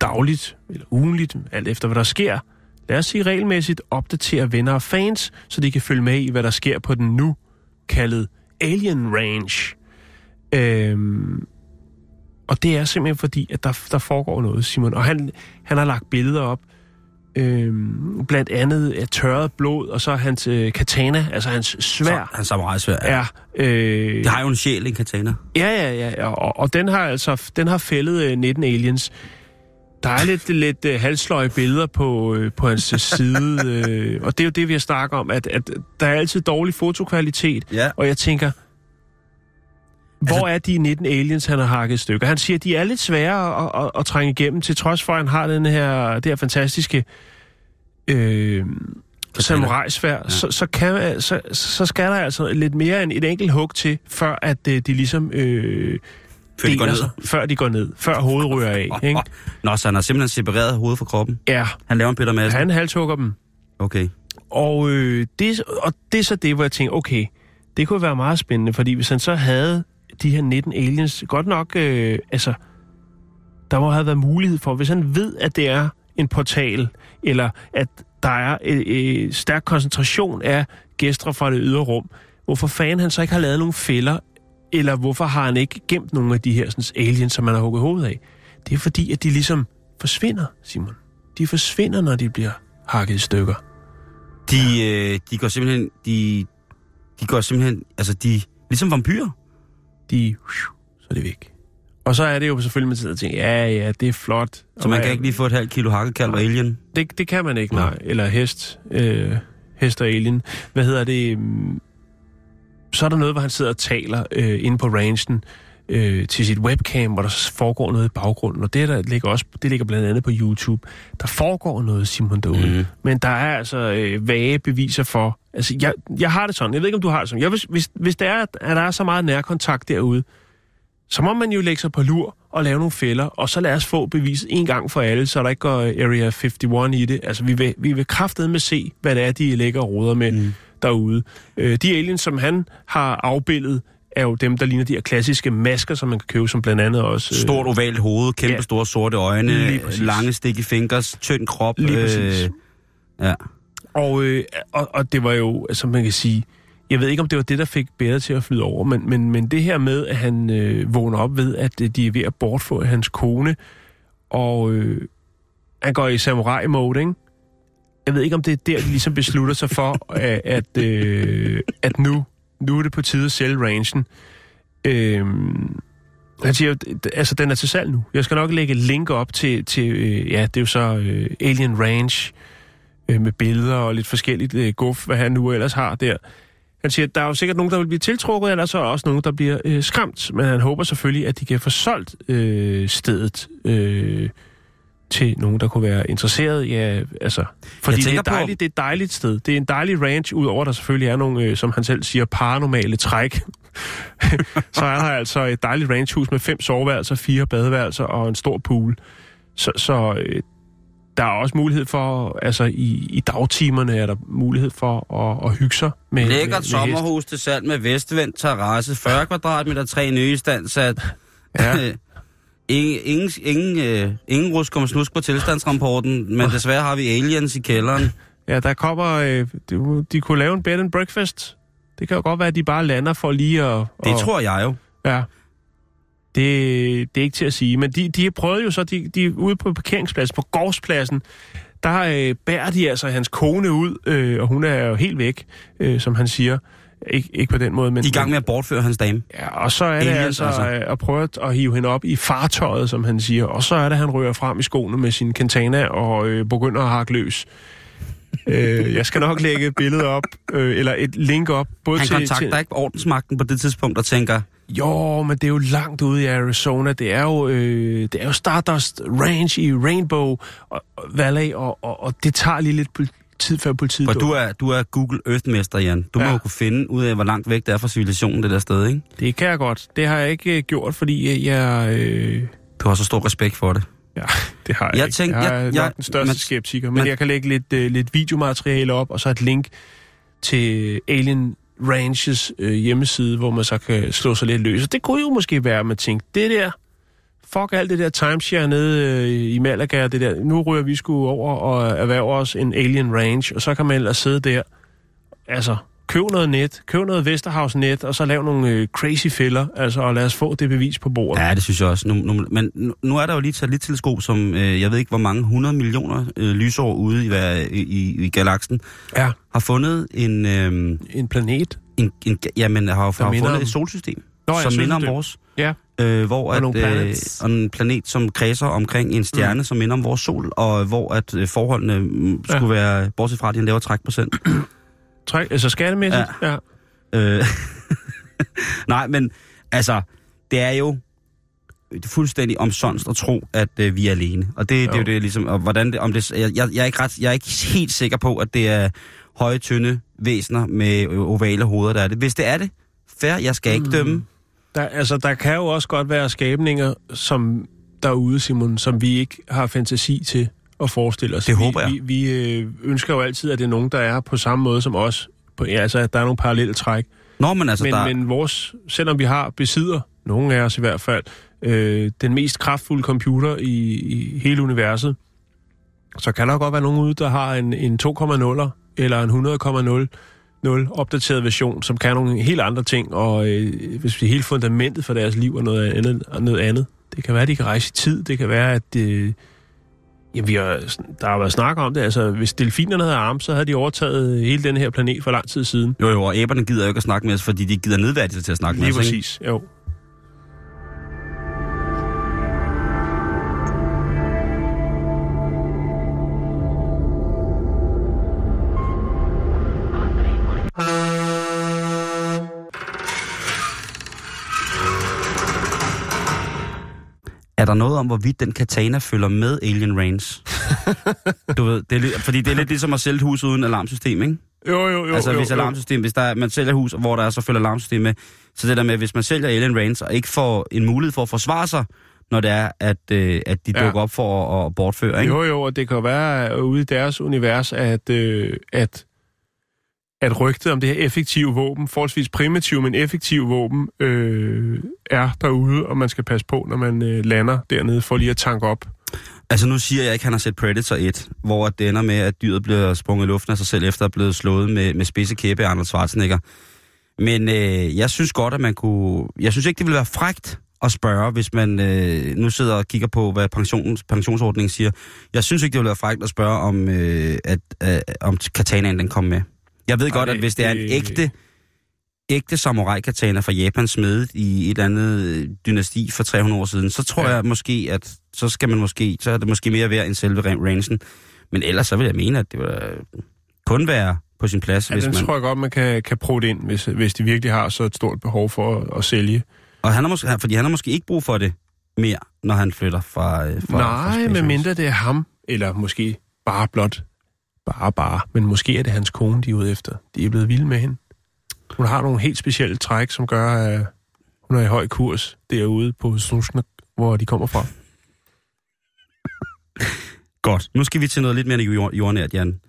[SPEAKER 2] dagligt eller ugenligt, alt efter hvad der sker, lad os sige regelmæssigt, opdaterer venner og fans, så de kan følge med i, hvad der sker på den nu kaldet Alien Range. Øhm, og det er simpelthen fordi, at der, der foregår noget, Simon. Og han, han har lagt billeder op, øhm, blandt andet af tørret blod, og så hans øh, katana, altså hans svær,
[SPEAKER 1] Han samurai svær. Ja.
[SPEAKER 2] er... Øh,
[SPEAKER 1] Det har jo en sjæl, en katana.
[SPEAKER 2] Ja, ja, ja, ja. Og, og den har altså den har fældet øh, 19 aliens. Der er lidt, lidt øh, halsløje billeder på, øh, på hans øh, side, øh, og det er jo det, vi har snakket om, at, at der er altid dårlig fotokvalitet,
[SPEAKER 1] Ja.
[SPEAKER 2] og jeg tænker, hvor er de 19 aliens, han har hakket stykker? Han siger, at de er lidt svære at, at, at trænge igennem, til trods for, at han har den her, det her fantastiske øh, samurai-svær, ja. så, så, kan, så, så skal der altså lidt mere end et enkelt hug til, før at øh, de ligesom øh,
[SPEAKER 1] Før de går ned.
[SPEAKER 2] sig, før de går ned, før hovedet ryger af. Ikke?
[SPEAKER 1] Nå, så han har simpelthen separeret hovedet fra kroppen.
[SPEAKER 2] Ja,
[SPEAKER 1] Han laver en Peter Madsen.
[SPEAKER 2] han halshugger dem.
[SPEAKER 1] Okay.
[SPEAKER 2] Og, øh, det, og det er så det, hvor jeg tænker, okay, det kunne være meget spændende, fordi hvis han så havde de her 19 aliens, godt nok, øh, altså, der må have været mulighed for, hvis han ved, at det er en portal, eller at der er en øh, stærk koncentration af gæster fra det ydre rum, hvorfor fanden han så ikke har lavet nogle fælder, eller hvorfor har han ikke gemt nogle af de her sådan, aliens, som man har hugget hovedet af? Det er fordi, at de ligesom forsvinder, Simon. De forsvinder, når de bliver hakket i stykker.
[SPEAKER 1] De, øh, de går simpelthen... De, de går simpelthen... Altså, de... Ligesom vampyrer
[SPEAKER 2] de, så er det væk. Og så er det jo selvfølgelig, man sidder og tænker, ja, ja, det er flot.
[SPEAKER 1] Så
[SPEAKER 2] Og
[SPEAKER 1] man kan ikke lige få et halvt kilo hakkekalv og alien.
[SPEAKER 2] Det, det kan man ikke, nej. Eller hest. Øh, hest og alien. Hvad hedder det? Så er der noget, hvor han sidder og taler øh, inde på rangen øh, til sit webcam, hvor der foregår noget i baggrunden. Og det, der ligger også, det ligger blandt andet på YouTube. Der foregår noget, Simon, derude.
[SPEAKER 1] Mhm.
[SPEAKER 2] Men der er altså øh, vage beviser for... Altså, jeg, jeg har det sådan. Jeg ved ikke, om du har det sådan. Jeg, hvis, hvis, hvis det er, at der er så meget nærkontakt derude, så må man jo lægge sig på lur og lave nogle fælder, og så lad os få beviset en gang for alle, så der ikke går Area 51 i det. Altså, vi vil, vi vil kraftedeme se, hvad det er, de lægger og roder med mm. derude. Øh, de aliens, som han har afbildet, er jo dem, der ligner de her klassiske masker, som man kan købe, som blandt andet også... øh,
[SPEAKER 1] Stort ovalt hoved, kæmpe
[SPEAKER 2] Ja.
[SPEAKER 1] store sorte øjne, lange sticky fingers, tynd krop.
[SPEAKER 2] Lige præcis.
[SPEAKER 1] ja.
[SPEAKER 2] Og, øh, og, og det var jo, altså man kan sige, jeg ved ikke, om det var det, der fik bedre til at flyde over, men, men, men det her med, at han øh, vågner op ved, at øh, de er ved at bortfå hans kone, og øh, han går i samurai-mode, ikke? Jeg ved ikke, om det er der, de ligesom beslutter sig for, at, at, øh, at nu, nu er det på tide at sælge ranchen. Øh, Han siger, altså den er til salg nu. Jeg skal nok lægge link op til, til øh, ja, det er jo så øh, Alien Ranch øh, med billeder og lidt forskelligt øh, guf, hvad han nu ellers har der. Han siger, der er jo sikkert nogen, der vil blive tiltrukket, eller så er også nogen, der bliver øh, skræmt. Men han håber selvfølgelig, at de kan få solgt øh, stedet øh, til nogen, der kunne være interesseret. Ja, altså, fordi det er, et
[SPEAKER 1] på-
[SPEAKER 2] dejligt, det er et dejligt sted. Det er en dejlig ranch, udover der selvfølgelig er nogle, øh, som han selv siger, paranormale træk. så er der altså et dejligt ranchhus med fem soveværelser, fire badeværelser og en stor pool. Så, så øh, der er også mulighed for, altså i, i dagtimerne er der mulighed for at, at hygge sig med, med, med
[SPEAKER 1] Lækkert
[SPEAKER 2] heste.
[SPEAKER 1] sommerhus til salg med vestvendt terrasse, 40 kvadratmeter, tre nye istandsat.
[SPEAKER 2] Ja.
[SPEAKER 1] ingen, ingen, ingen, øh, ingen rusk om snusk på tilstandsrapporten, men desværre har vi aliens i kælderen.
[SPEAKER 2] Ja, der kommer... Øh, de, de kunne lave en bed and breakfast. Det kan jo godt være, at de bare lander for lige at...
[SPEAKER 1] Det
[SPEAKER 2] at,
[SPEAKER 1] tror jeg jo.
[SPEAKER 2] Ja. Det, det er ikke til at sige. Men de, de prøvede jo så... De, de er ude på parkeringspladsen, på gårdspladsen. Der øh, bærer de altså hans kone ud, øh, og hun er jo helt væk, øh, som han siger. Ik- ikke på den måde, men...
[SPEAKER 1] De i gang med at bortføre hans dame.
[SPEAKER 2] Ja, og så er det altså,
[SPEAKER 1] altså.
[SPEAKER 2] altså at prøve at, hive hende op i fartøjet, som han siger. Og så er det, at han rører frem i skoene med sin kantana og øh, begynder at hakke løs. øh, jeg skal nok lægge et billede op, øh, eller et link op. Både
[SPEAKER 1] Han
[SPEAKER 2] til,
[SPEAKER 1] kontakter
[SPEAKER 2] til,
[SPEAKER 1] ikke ordensmagten på det tidspunkt og tænker,
[SPEAKER 2] Jo, men det er jo langt ude i Arizona. Det er jo, øh, det er jo Stardust Ranch i Rainbow og, og Valley, og, og, og det tager lige lidt tid før politiet
[SPEAKER 1] for du er, du er Google Earth-mester, Jan. Du ja. må jo kunne finde ud af, hvor langt væk det er fra civilisationen, det der sted, ikke?
[SPEAKER 2] Det kan jeg godt. Det har jeg ikke øh, gjort, fordi øh, jeg... Øh,
[SPEAKER 1] Du har så stor respekt for det.
[SPEAKER 2] Ja, det har jeg,
[SPEAKER 1] Jeg
[SPEAKER 2] ikke.
[SPEAKER 1] tænkte-
[SPEAKER 2] jeg
[SPEAKER 1] jeg-
[SPEAKER 2] er
[SPEAKER 1] jeg-
[SPEAKER 2] den største
[SPEAKER 1] men-
[SPEAKER 2] skeptiker, men,
[SPEAKER 1] men-
[SPEAKER 2] jeg kan lægge lidt, øh, lidt videomateriale op, og så et link til Alien Ranches øh, hjemmeside, hvor man så kan slå sig lidt løs. Og det kunne jo måske være, at man tænkte, det der, fuck alt det der timeshare nede øh, i Malaga, og det der, nu ryger vi sgu over og erhverver os en Alien Ranch, og så kan man ellers sidde der, altså, køb noget net, køb noget Vesterhavs net, og så lav nogle øh, crazy fælder, altså, og lad os få det bevis på bordet.
[SPEAKER 1] Ja, det synes jeg også. Nu, nu, men nu- nu er der jo lige et satellitteleskop, som øh, jeg ved ikke, hvor mange 100 millioner øh, lysår ude i, i, i, i galaksen,
[SPEAKER 2] ja.
[SPEAKER 1] har fundet en... Øh,
[SPEAKER 2] En planet.
[SPEAKER 1] en, en jamen, har, har fundet
[SPEAKER 2] om-
[SPEAKER 1] et solsystem,
[SPEAKER 2] Nå, ja,
[SPEAKER 1] som minder om vores.
[SPEAKER 2] Ja.
[SPEAKER 1] Øh, hvor
[SPEAKER 2] Og
[SPEAKER 1] at, øh, en planet, som kredser omkring en stjerne, mm. som minder om vores sol, og hvor at øh, forholdene mm,
[SPEAKER 2] Ja.
[SPEAKER 1] skulle være, bortset fra, at de lavere trækprocent.
[SPEAKER 2] Træk, altså skattemæssigt? Ja. ja.
[SPEAKER 1] Øh, Nej, men altså, det er jo fuldstændig omsonst at tro, at øh, vi er alene. Og det, det er jo det ligesom, og hvordan det, om det, jeg, jeg, jeg, er ikke ret, jeg er ikke helt sikker på, at det er høje, tynde væsener med ovale hoveder, der er det. Hvis det er det, fair, jeg skal ikke dømme.
[SPEAKER 2] Der, altså, der kan jo også godt være skabninger, som derude, Simon, som vi ikke har fantasi til at forestille os.
[SPEAKER 1] Det
[SPEAKER 2] vi,
[SPEAKER 1] håber jeg.
[SPEAKER 2] Vi, vi øh, ønsker jo altid, at det er nogen, der er på samme måde som os. På, ja, altså, at der er nogle parallelle træk.
[SPEAKER 1] Nå, men altså,
[SPEAKER 2] Men,
[SPEAKER 1] der,
[SPEAKER 2] men vores, selvom vi har, besidder, nogle af os i hvert fald, øh, den mest kraftfulde computer i, i hele universet, så kan der godt være nogen ude, der har en, en 2,0'er eller en 100,0 opdateret version, som kan nogle helt andre ting, og øh, hvis vi hele fundamentet for deres liv er noget andet, er noget andet. Det kan være, at de kan rejse i tid, det kan være, at øh, jamen, vi har, der har været snak om det, altså hvis delfinerne havde arme, så havde de overtaget hele den her planet for lang tid siden.
[SPEAKER 1] jo, jo, og æberne gider jo ikke at snakke med os, fordi de gider nedværdige sig til at snakke
[SPEAKER 2] Lige
[SPEAKER 1] med os. ikke?
[SPEAKER 2] præcis, jo.
[SPEAKER 1] Er der noget om, hvorvidt den katana følger med Alien Range? du ved, det er, lidt- fordi det er lidt ligesom at sælge et hus uden alarmsystem, ikke?
[SPEAKER 2] Jo, jo, jo.
[SPEAKER 1] altså
[SPEAKER 2] jo,
[SPEAKER 1] hvis alarmsystem, hvis der er, man sælger hus, hvor der er så følger alarmsystem med, så det der med, hvis man sælger Alien Range og ikke får en mulighed for at forsvare sig, når det er, at, øh, at de
[SPEAKER 2] Ja.
[SPEAKER 1] dukker op for at, at bortføre, ikke?
[SPEAKER 2] Jo, jo, og det kan jo være øh, ude i deres univers, at, øh, at, at rygtet om det her effektive våben, forholdsvis primitive, men effektive våben, øh, er derude, og man skal passe på, når man øh, lander dernede, for lige at tanke op.
[SPEAKER 1] Altså nu siger jeg ikke, at han har set Predator 1, hvor det ender med, at dyret bliver sprunget i luften af sig selv, efter at have blevet slået med, med spidse kæbe af Arnold Schwarzenegger. Men øh, jeg synes godt, at man kunne... Jeg synes ikke, det ville være frægt at spørge, hvis man øh, nu sidder og kigger på, hvad pensions, pensionsordningen siger. Jeg synes ikke, det ville være frægt at spørge, om, øh, at, øh, om katanaen den kom med. Jeg ved godt, at hvis det er en ægte ægte samurai-katana fra Japan smedet i et eller andet øh, dynasti for 300 år siden, så tror
[SPEAKER 2] Ja.
[SPEAKER 1] jeg måske, at så skal man måske, så er det måske mere værd end selve ran- rangen. Men ellers så vil jeg mene, at det vil kun være på sin plads,
[SPEAKER 2] Ja,
[SPEAKER 1] hvis
[SPEAKER 2] den
[SPEAKER 1] man...
[SPEAKER 2] tror jeg godt, man kan, kan prøve det ind, hvis, hvis de virkelig har så et stort behov for at, at sælge.
[SPEAKER 1] Og han har måske, fordi han har måske ikke brug for det mere, når han flytter fra... øh, fra
[SPEAKER 2] Nej,
[SPEAKER 1] Space
[SPEAKER 2] med
[SPEAKER 1] Race.
[SPEAKER 2] mindre det er ham, eller måske bare blot, bare bare, men måske er det hans kone, de er ude efter. De er blevet vilde med hende. Hun har nogle helt specielle træk, som gør, at hun er i høj kurs derude på Snusnak, hvor de kommer fra.
[SPEAKER 1] Godt. Nu skal vi til noget lidt mere jord- jordnært, Jan.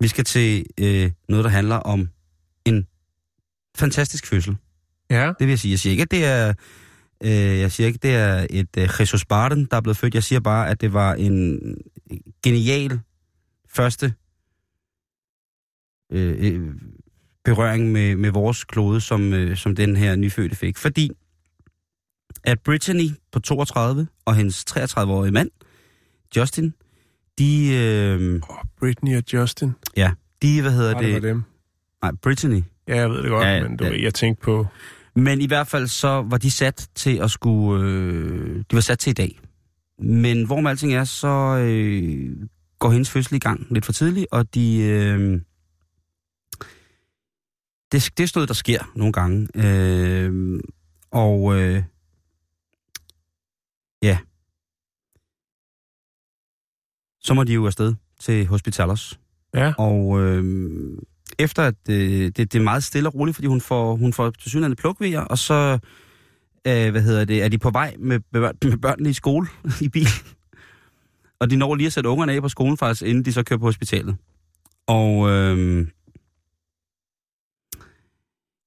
[SPEAKER 1] Vi skal til øh, noget, der handler om en fantastisk fødsel.
[SPEAKER 2] Ja,
[SPEAKER 1] Det vil jeg sige. Jeg siger ikke, at det er, øh, jeg siger ikke, det er et øh, Jesus Barden, der er blevet født. Jeg siger bare, at det var en genial første øh, øh, berøring med, med vores klode, som, øh, som den her nyfødte fik. Fordi at Brittany på 32 og hendes 33-årige mand, Justin, de, øh,
[SPEAKER 2] oh, Britney og Justin,
[SPEAKER 1] de, hvad hedder
[SPEAKER 2] var det,
[SPEAKER 1] det?
[SPEAKER 2] dem.
[SPEAKER 1] Nej, Brittany.
[SPEAKER 2] Ja, jeg ved det godt,
[SPEAKER 1] Ja,
[SPEAKER 2] ja,
[SPEAKER 1] ja,
[SPEAKER 2] men du
[SPEAKER 1] ja.
[SPEAKER 2] ved, jeg tænkte på...
[SPEAKER 1] Men i hvert fald så var de sat til at skulle... Øh, de var sat til i dag. Men hvor med alting er, så øh, går hendes fødsel i gang lidt for tidligt, og de... Øh, det, det er sådan noget, der sker nogle gange. Øh, og øh, ja. Så må de jo afsted til Hospitalos.
[SPEAKER 2] Ja,
[SPEAKER 1] Og øh, efter at øh, det, det er meget stille og roligt, fordi hun får, hun får til synligheden plukvejer, og så øh, hvad hedder det, er de på vej med, med børnene i skole i bil. Og de når lige at sætte ungerne af på skolen faktisk, inden de så kører på hospitalet. Og øh,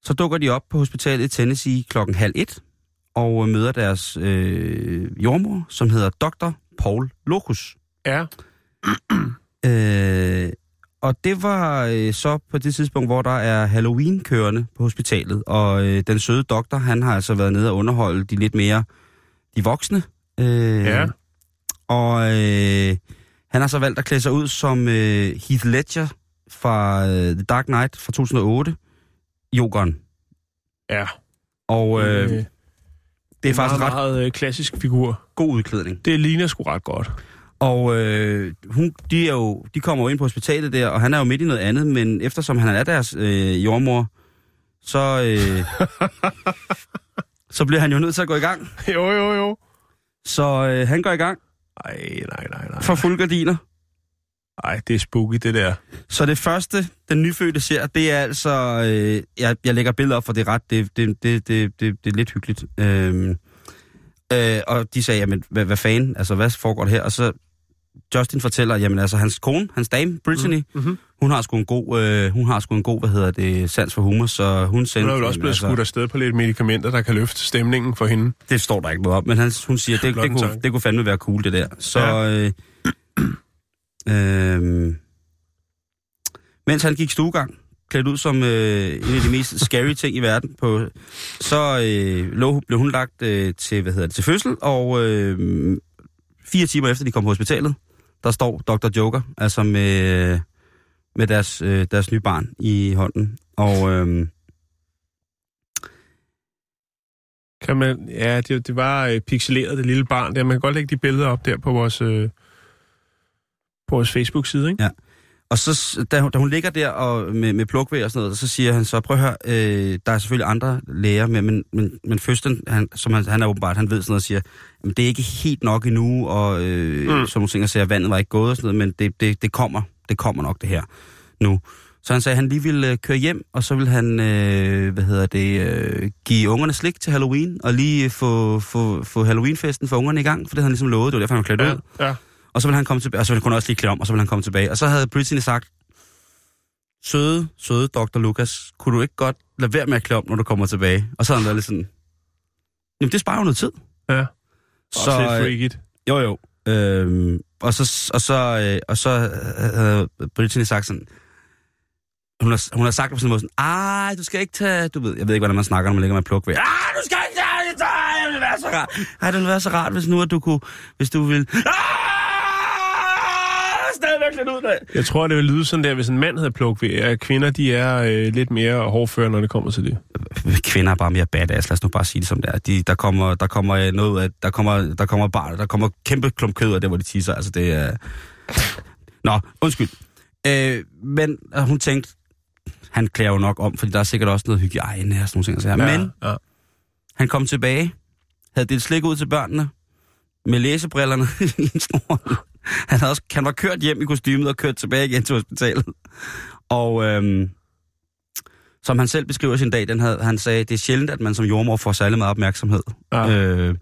[SPEAKER 1] så dukker de op på hospitalet i Tennessee klokken halv et, og møder deres øh, jordmor, som hedder Dr. Paul Locus.
[SPEAKER 2] ja.
[SPEAKER 1] Øh, og det var øh, så på det tidspunkt, hvor der er Halloween kørende på hospitalet, og øh, den søde doktor, han har altså været nede og underholde de lidt mere, de voksne. Øh,
[SPEAKER 2] Ja.
[SPEAKER 1] Og øh, han har så valgt at klæde sig ud som øh, Heath Ledger fra øh, The Dark Knight fra 2008, Jokeren.
[SPEAKER 2] Ja.
[SPEAKER 1] Og øh,
[SPEAKER 2] Øh,
[SPEAKER 1] det er faktisk
[SPEAKER 2] meget,
[SPEAKER 1] ret
[SPEAKER 2] meget øh, klassisk figur.
[SPEAKER 1] god udklædning.
[SPEAKER 2] Det ligner sgu ret godt.
[SPEAKER 1] Og øh, hun, de, er jo, de kommer jo ind på hospitalet der, og han er jo midt i noget andet, men eftersom han er deres øh, jordmor, så, øh, så bliver han jo nødt til at gå i gang.
[SPEAKER 2] jo, jo, jo.
[SPEAKER 1] Så øh, han går i gang
[SPEAKER 2] Ej, nej, nej, nej.
[SPEAKER 1] for fuld gardiner.
[SPEAKER 2] Ej, det er spooky, det der.
[SPEAKER 1] Så det første, den nyfødte ser, det er altså... Øh, jeg, jeg lægger billeder op, for det er ret... Det, det, det, det, det, det er lidt hyggeligt. Øh, øh, og de sagde, jamen, hvad, hvad fanden? Altså, hvad foregår der her? Og så Justin fortæller, jamen altså, hans kone, hans dame, Brittany,
[SPEAKER 2] Mm-hmm.
[SPEAKER 1] hun har sgu en god, øh, hun har sgu en god, hvad hedder det, sans for humor, så hun sendte...
[SPEAKER 2] Hun er vel også blevet skudt afsted på lidt medicamenter, der kan løfte stemningen for hende.
[SPEAKER 1] Det står der ikke noget om, men han, hun siger, det, det,
[SPEAKER 2] en
[SPEAKER 1] kunne, det kunne fandme være cool, det der. Så,
[SPEAKER 2] Ja.
[SPEAKER 1] øh, øh, mens han gik stuegang, klædt ud som øh, en af de mest scary ting i verden, på, så øh, lå, blev hun lagt øh, til, hvad hedder det, til fødsel, og øh, fire timer efter de kom på hospitalet, der står Dr. Joker, altså med, med deres, øh, deres nye barn i hånden. Og øh,
[SPEAKER 2] Kan man, ja, det, det var øh, pixeleret, det lille barn der. Man kan godt lægge de billeder op der på vores, øh, på vores Facebook-side, ikke?
[SPEAKER 1] Ja. Og så, da hun, da hun ligger der og med, med plukvæg og sådan noget, så siger han så, prøv at høre, øh, der er selvfølgelig andre læger med, men, men, men fødslen, han, som han, han er åbenbart, han ved sådan noget og siger, jamen, det er ikke helt nok endnu, og øh,
[SPEAKER 2] Mm.
[SPEAKER 1] som ting, og siger, vandet var ikke gået og sådan noget, men det, det, det kommer, det kommer nok det her nu. Så han sagde, at han lige ville øh, køre hjem, og så ville han, øh, hvad hedder det, øh, give ungerne slik til Halloween, og lige få, få, få Halloweenfesten for ungerne i gang, for det havde han ligesom lovet, det var derfor, han var klædt ud.
[SPEAKER 2] Ja, ja.
[SPEAKER 1] Og så ville han komme tilbage, og så ville hun også lige klæde om, og så ville han komme tilbage. Og så havde Brittany sagt, søde, søde Dr. Lucas, kunne du ikke godt lade være med at klæde om, når du kommer tilbage? Og så havde han været lidt sådan, jamen det sparer jo noget tid.
[SPEAKER 2] Ja.
[SPEAKER 1] Så,
[SPEAKER 2] Også lidt
[SPEAKER 1] øh,
[SPEAKER 2] freakigt.
[SPEAKER 1] jo jo. Øhm, og så, og så, øh, og så havde Brittany sagt sådan, hun har, hun har sagt på sådan en måde sådan, ej, du skal ikke tage, du ved, jeg ved ikke, hvordan man snakker, når man ligger med pluk ved. Ah, du skal ikke tage det, det vil være så rart. Ej, det ville være så rart, hvis nu, at du kunne, hvis du ville, ah,
[SPEAKER 2] lidt ud, der. Jeg tror, det vil lyde sådan der, hvis en mand havde plukket ved, at kvinder, de er øh, lidt mere hårdføre, når det kommer til det.
[SPEAKER 1] Kvinder er bare mere badass, lad os nu bare sige det som det er. De, der, kommer, der kommer noget ud af, der kommer, der kommer bare, der kommer kæmpe klump kød af det, hvor de tisser. Altså det er... Nå, undskyld. Øh, men hun tænkte, han klæder jo nok om, fordi der er sikkert også noget hygiejne og sådan nogle ting. Så ja, men
[SPEAKER 2] ja.
[SPEAKER 1] han kom tilbage, havde delt slik ud til børnene, med læsebrillerne i en snor. Han, havde også, han var kørt hjem i kostymet og kørt tilbage igen til hospitalet. Og øhm, som han selv beskriver sin dag, den havde, han sagde, det er sjældent, at man som jordmor får særlig meget opmærksomhed.
[SPEAKER 2] Ja.
[SPEAKER 1] Øh,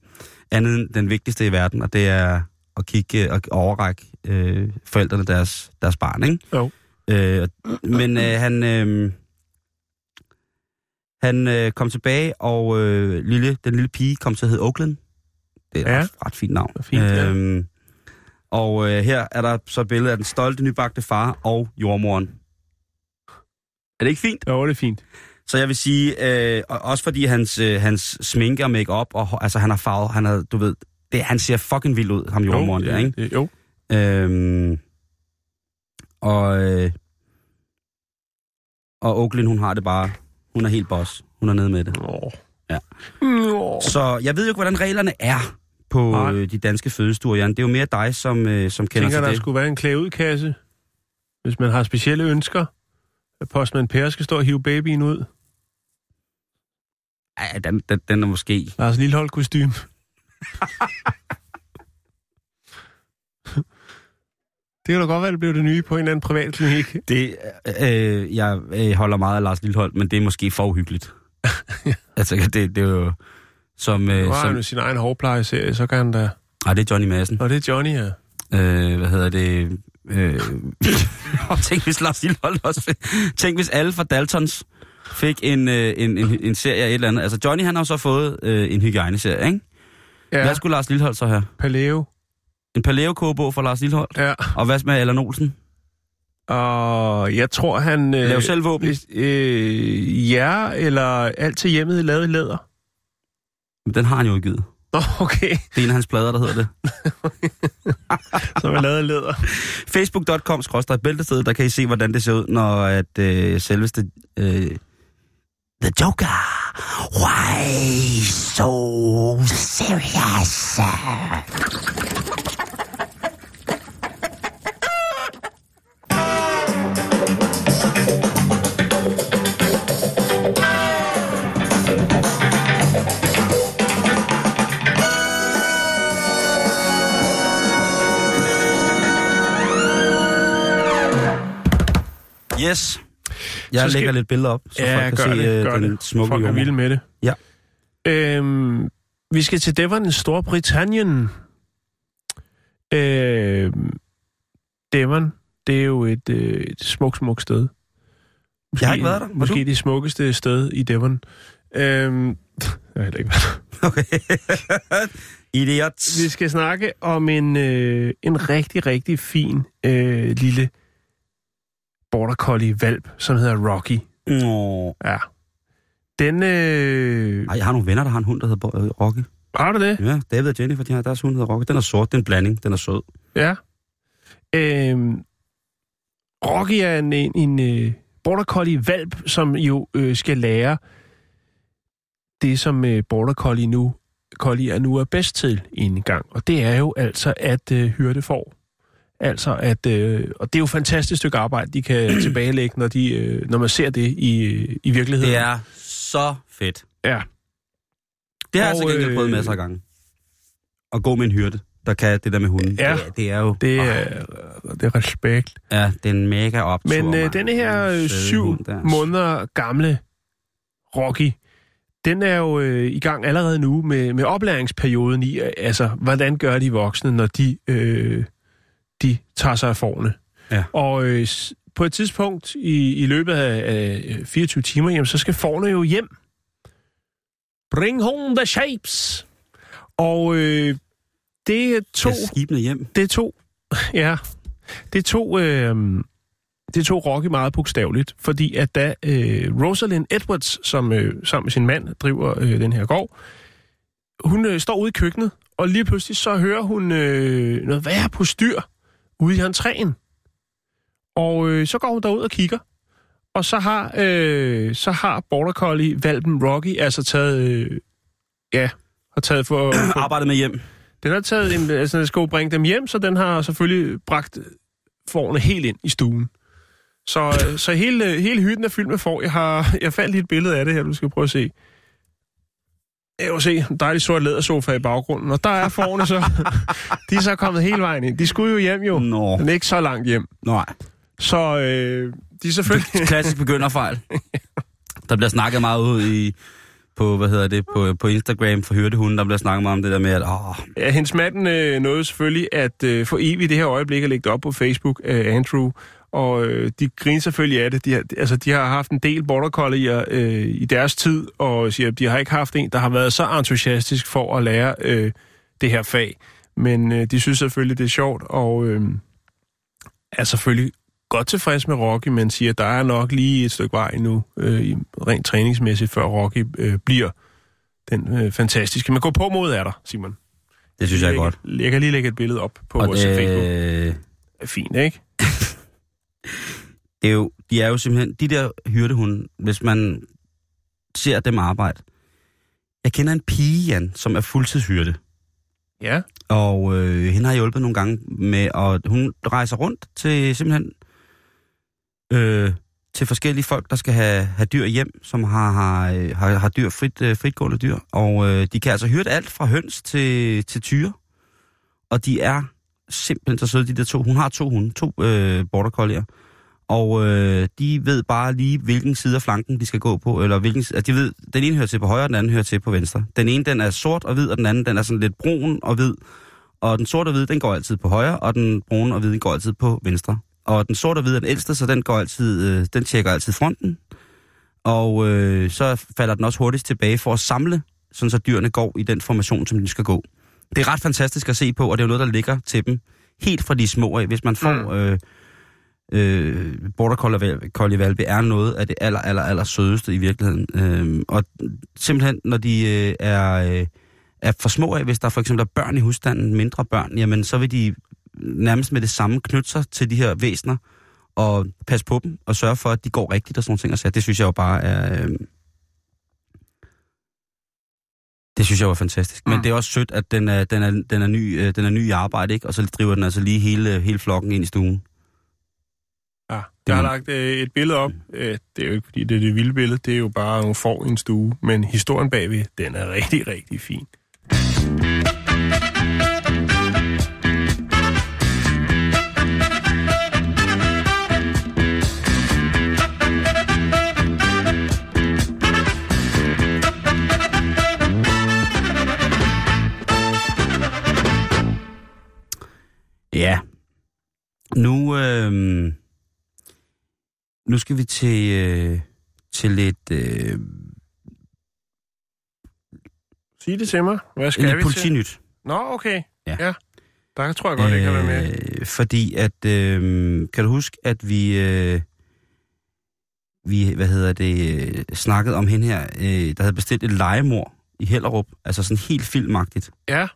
[SPEAKER 1] andet end den vigtigste i verden, og det er at kigge og overrække øh, forældrene deres, deres barn, ikke?
[SPEAKER 2] Jo.
[SPEAKER 1] Øh, men øh, han, øh, han øh, kom tilbage, og øh, lille, den lille pige kom til at hedde Oakland. Det er et
[SPEAKER 2] Ja.
[SPEAKER 1] ret, ret fint navn.
[SPEAKER 2] Fint, ja.
[SPEAKER 1] Og øh, her er der så et billede af den stolte nybagte far og jordmoren. Er det ikke fint?
[SPEAKER 2] Jo, det er fint.
[SPEAKER 1] Så jeg vil sige, øh, og også fordi hans, øh, hans sminke og make-up, og, altså han har farvet, han har, du ved, det, han ser fucking vild ud, ham jordmoren
[SPEAKER 2] jo,
[SPEAKER 1] der, ikke?
[SPEAKER 2] det- Jo.
[SPEAKER 1] Øhm, og, øh, og Oakland, hun har det bare, hun er helt boss. Hun er nede med det.
[SPEAKER 2] Åh.
[SPEAKER 1] Ja.
[SPEAKER 2] Nå.
[SPEAKER 1] Så jeg ved jo ikke, hvordan reglerne er på øh, de danske fødestuer, Jan. Det er jo mere dig, som, øh, som
[SPEAKER 2] Jeg
[SPEAKER 1] kender
[SPEAKER 2] tænker,
[SPEAKER 1] til
[SPEAKER 2] der
[SPEAKER 1] det.
[SPEAKER 2] skulle være en klædeudkasse, hvis man har specielle ønsker. At postmand Per skal stå og hive babyen ud.
[SPEAKER 1] Ej, den, den, den er måske...
[SPEAKER 2] Lars Lillehold kostume. det kan da godt være, det blev det nye på en eller anden privat klinik.
[SPEAKER 1] Det, øh, jeg øh, holder meget af Lars Lillehold, men det er måske for uhyggeligt. altså, det, det er jo... Som, øh,
[SPEAKER 2] Nu har han jo
[SPEAKER 1] som,
[SPEAKER 2] sin egen hårplejeserie, så kan han da...
[SPEAKER 1] ah, det er Johnny Madsen.
[SPEAKER 2] Og det er Johnny her.
[SPEAKER 1] Øh, hvad hedder det? Øh, tænk, hvis Lars Lillehold også Tænk, hvis alle fra Daltons fik en, øh, en, en, en serie af et eller andet. Altså, Johnny, han har jo så fået øh, en hygiejneserie, ikke? Ja.
[SPEAKER 2] Ja,
[SPEAKER 1] Hvad skulle Lars Lillehold så have?
[SPEAKER 2] Paleo.
[SPEAKER 1] En paleo fra Lars Lillehold?
[SPEAKER 2] Ja,
[SPEAKER 1] Og hvad med Allan Olsen?
[SPEAKER 2] og jeg tror, han... Øh,
[SPEAKER 1] Lav selv våben?
[SPEAKER 2] øh, ja, eller alt til hjemmet lavet i læder.
[SPEAKER 1] Men Den har han jo udgivet.
[SPEAKER 2] Nå, okay.
[SPEAKER 1] Det er en af hans plader, der hedder det.
[SPEAKER 2] Som er lavet i læder.
[SPEAKER 1] Facebook.com bæltestedet, der kan I se, hvordan det ser ud, når at øh, selveste... Øh, The Joker. Why so serious? Yes. Jeg
[SPEAKER 2] Så skal-
[SPEAKER 1] lægger lidt billeder op, så
[SPEAKER 2] ja,
[SPEAKER 1] folk kan se
[SPEAKER 2] det,
[SPEAKER 1] øh,
[SPEAKER 2] gør
[SPEAKER 1] den
[SPEAKER 2] det.
[SPEAKER 1] smukke
[SPEAKER 2] Folk er vilde med det.
[SPEAKER 1] Ja.
[SPEAKER 2] Øhm, vi skal til Devon, Storbritannien. Øhm, Devon, det er jo et, øh, et smukt, smukt sted. Måske,
[SPEAKER 1] Jeg har ikke været der. Var
[SPEAKER 2] Måske
[SPEAKER 1] du?
[SPEAKER 2] det smukkeste sted i Devon. Øhm, jeg har heller ikke været der.
[SPEAKER 1] Okay. Idiot.
[SPEAKER 2] Vi skal snakke om en, øh, en rigtig, rigtig fin øh, lille border collie valp, som hedder Rocky.
[SPEAKER 1] Nå.
[SPEAKER 2] Ja. Den, øh,
[SPEAKER 1] Ej, jeg har nogle venner, der har en hund, der hedder øh, Rocky.
[SPEAKER 2] har du det?
[SPEAKER 1] Ja, David og Jennifer, de har deres hund, der hedder Rocky. Den er sort, det er blanding, den er sød.
[SPEAKER 2] Ja. Øhm, Rocky er en, en, en øh, border collie valp, som jo øh, skal lære det, som øh, border collie nu, collie er nu er bedst til en gang. Og det er jo altså at øh, hyrde får. Altså at, øh, og det er jo et fantastisk stykke arbejde, de kan tilbagelægge, når, de, øh, når man ser det i, i virkeligheden.
[SPEAKER 1] Det er så fedt.
[SPEAKER 2] Ja.
[SPEAKER 1] Det har jeg
[SPEAKER 2] Og,
[SPEAKER 1] altså gengæld prøvet
[SPEAKER 2] øh,
[SPEAKER 1] masser af gange. At gå med en hyrde, der kan det der med hunden.
[SPEAKER 2] Ja.
[SPEAKER 1] Det, det er jo...
[SPEAKER 2] Det er, det er respekt.
[SPEAKER 1] Ja, det er en mega optur.
[SPEAKER 2] Men øh, denne her
[SPEAKER 1] Søde
[SPEAKER 2] syv
[SPEAKER 1] der.
[SPEAKER 2] måneder gamle Rocky, den er jo øh, i gang allerede nu med, med oplæringsperioden i, altså, hvordan gør de voksne, når de, øh, de tager sig af forne.
[SPEAKER 1] Ja.
[SPEAKER 2] Og øh, på et tidspunkt i, i løbet af, af 24 timer, jamen, så skal forne jo hjem. Bring home the shapes. Og øh, det tog
[SPEAKER 1] Skal skibene hjem.
[SPEAKER 2] det tog, ja, det tog, øh, det tog Rocky meget bogstaveligt, fordi at da øh, Rosalind Edwards, som øh, sammen med sin mand driver øh, den her gård, hun øh, står ude i køkkenet, og lige pludselig så hører hun øh, noget værre på styr ude i entréen. Og øh, så går hun derud og kigger. Og så har, øh, så har Border Collie, valpen Rocky, altså taget... Øh, ja, har taget for... for
[SPEAKER 1] Arbejdet med hjem.
[SPEAKER 2] den har taget en... Altså, den skal jo bringe dem hjem, så den har selvfølgelig bragt forne helt ind i stuen. Så, øh, så hele, hele hytten er fyldt med får. Jeg har jeg fandt lige et billede af det her, du skal prøve at se. Jeg kan se en dejlig sort lædersofa i baggrunden, og der er forne så. de er så kommet hele vejen ind. De skulle jo hjem jo,
[SPEAKER 1] Nå,
[SPEAKER 2] men ikke så langt hjem.
[SPEAKER 1] nej.
[SPEAKER 2] Så øh, de er selvfølgelig...
[SPEAKER 1] Klassisk begynderfejl. Der bliver snakket meget ud i, på, hvad hedder det, på, på Instagram for hyrdehunden, der bliver snakket meget om det der med, at åh,
[SPEAKER 2] Ja, hendes manden øh, nåede selvfølgelig at øh, få evigt det her øjeblik at lægge det op på Facebook, øh, Andrew. Og øh, de griner selvfølgelig af det. De har, altså, de har haft en del border collier øh, i deres tid, og siger, de har ikke haft en, der har været så entusiastisk for at lære øh, det her fag. Men øh, de synes selvfølgelig, det er sjovt, og øh, er selvfølgelig godt tilfreds med Rocky, men siger, at der er nok lige et stykke vej nu, øh, i- rent træningsmæssigt, før Rocky øh, bliver den øh, fantastiske. Men gå på mod er der, Simon.
[SPEAKER 1] det synes jeg er
[SPEAKER 2] Jeg-
[SPEAKER 1] godt.
[SPEAKER 2] Jeg kan lige lægge et billede op på
[SPEAKER 1] Og
[SPEAKER 2] vores Facebook.
[SPEAKER 1] det,
[SPEAKER 2] Fint, ikke?
[SPEAKER 1] det er jo, de er jo simpelthen, de der hyrdehunde, hvis man ser dem arbejde. Jeg kender en pige, Jan, som er fuldtidshyrde.
[SPEAKER 2] Ja.
[SPEAKER 1] Og øh, hende har jeg hjulpet nogle gange med, og hun rejser rundt til simpelthen øh, til forskellige folk, der skal have, have dyr hjem, som har, har, har, har dyr, frit, øh, fritgående dyr. Og øh, de kan altså hyrde alt fra høns til, til tyre. Og de er simpelthen så søde, de der to. Hun har to hunde, to øh, border collier. Og øh, de ved bare lige, hvilken side af flanken de skal gå på. Eller hvilken, altså de ved, den ene hører til på højre, og den anden hører til på venstre. Den ene, den er sort og hvid, og den anden, den er sådan lidt brun og hvid. Og den sorte og hvide, den går altid på højre, og den brune og hvide, den går altid på venstre. Og den sorte og hvide er den ældste, så den, går altid, øh, den tjekker altid fronten. Og øh, så falder den også hurtigst tilbage for at samle, sådan så dyrene går i den formation, som de skal gå. Det er ret fantastisk at se på, og det er jo noget, der ligger til dem helt fra de små af. Hvis man får
[SPEAKER 2] Mm.
[SPEAKER 1] øh, øh, border collie- valpe, er noget af det aller, aller, aller sødeste i virkeligheden. Øh, og simpelthen, når de øh, er, øh, er for små af, hvis der for eksempel er børn i husstanden, mindre børn, jamen så vil de nærmest med det samme knytte sig til de her væsener, og passe på dem, og sørge for, at de går rigtigt og sådan nogle ting. Og så det synes jeg jo bare er... Øh, det synes jeg var fantastisk. Men
[SPEAKER 2] Mm.
[SPEAKER 1] det er også sødt, at den er, den er, den er, ny, øh, den er ny i arbejde, ikke? Og så driver den altså lige hele, hele flokken ind i stuen.
[SPEAKER 2] Jeg har lagt øh, et billede op. Øh, det er jo ikke, fordi det er det vilde billede. Det er jo bare nogle får i en stue. Men historien bagved, den er rigtig, rigtig fin.
[SPEAKER 1] Nu skal vi til, øh, til lidt, øh,
[SPEAKER 2] Sig det til mig. Hvad skal
[SPEAKER 1] lidt
[SPEAKER 2] vi til?
[SPEAKER 1] politinyt.
[SPEAKER 2] Nå, okay.
[SPEAKER 1] Ja.
[SPEAKER 2] ja. Der tror jeg godt, jeg kan være med.
[SPEAKER 1] Øh, fordi at, øh, kan du huske, at vi, øh, vi, hvad hedder det, øh, snakkede om hende her, øh, der havde bestilt et legemord i Hellerup, altså sådan helt filmagtigt.
[SPEAKER 2] Ja.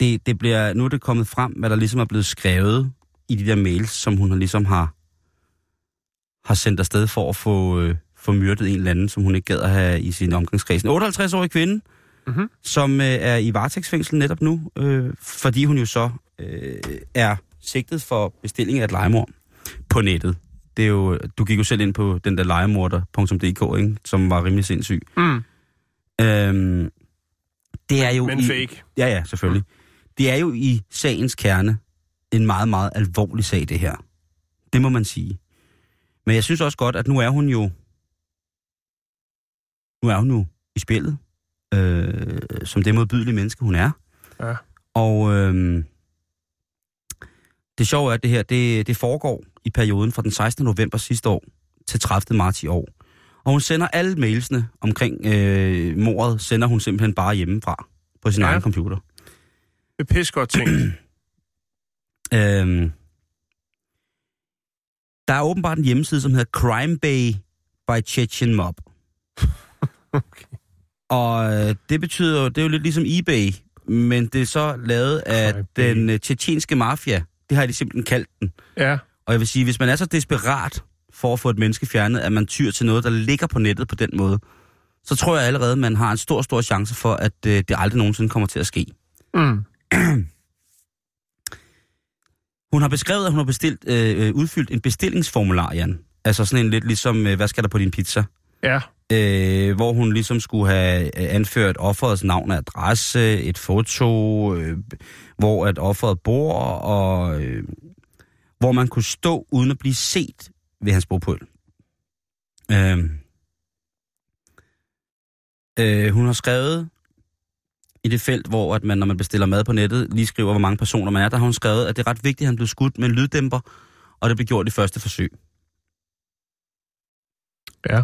[SPEAKER 1] Det, det bliver, nu er det kommet frem, hvad der ligesom er blevet skrevet i de der mails, som hun har ligesom har, har sendt afsted for at få, øh, få myrdet en eller anden, som hun ikke gad at have i sin omgangskreds. En 58-årig kvinde,
[SPEAKER 2] Mhm.
[SPEAKER 1] som øh, er i varetægtsfængsel netop nu, øh, fordi hun jo så øh, er sigtet for bestilling af et legemord på nettet. Det er jo, du gik jo selv ind på den der legemorder.dk, ikke? som var rimelig sindssyg.
[SPEAKER 2] Mm.
[SPEAKER 1] Øhm, det er jo
[SPEAKER 2] Men
[SPEAKER 1] i,
[SPEAKER 2] fake.
[SPEAKER 1] Ja, ja, selvfølgelig. Det er jo i sagens kerne en meget, meget alvorlig sag, det her. Det må man sige. Men jeg synes også godt, at nu er hun jo... Nu er hun jo i spillet, øh, som det modbydelige menneske, hun er.
[SPEAKER 2] Ja.
[SPEAKER 1] Og øh, det sjove er, at det her, det, det foregår i perioden fra den 16. november sidste år til 30. marts i år. Og hun sender alle mailsene omkring øh, mordet, sender hun simpelthen bare hjemmefra på sin
[SPEAKER 2] Ja.
[SPEAKER 1] egen computer.
[SPEAKER 2] Det er pis godt ting.
[SPEAKER 1] Øhm, der er åbenbart en hjemmeside, som hedder Crime Bay by Chechen Mob.
[SPEAKER 2] Okay.
[SPEAKER 1] Og øh, det betyder jo, det er jo lidt ligesom eBay, men det er så lavet af
[SPEAKER 2] Crime
[SPEAKER 1] den øh, tjetjenske mafia. Det har de simpelthen kaldt den.
[SPEAKER 2] Ja.
[SPEAKER 1] Og jeg vil sige, hvis man er så desperat for at få et menneske fjernet, at man tyr til noget, der ligger på nettet på den måde, så tror jeg allerede, man har en stor, stor chance for, at øh, det aldrig nogensinde kommer til at ske.
[SPEAKER 2] Mm.
[SPEAKER 1] Hun har beskrevet, at hun har bestilt, øh, øh, udfyldt en bestillingsformular, Jan. Altså sådan en lidt ligesom, øh, hvad skal der på din pizza?
[SPEAKER 2] Ja.
[SPEAKER 1] øh, hvor hun ligesom skulle have øh, anført offerets navn og adresse, et foto, øh, hvor at offeret bor, og øh, hvor man kunne stå uden at blive set ved hans bopæl. Øh, øh, hun har skrevet i det felt, hvor at man, når man bestiller mad på nettet, lige skriver, hvor mange personer man er, der har hun skrevet, at det er ret vigtigt, at han blev skudt med en lyddæmper, og det blev gjort i første forsøg.
[SPEAKER 2] Ja.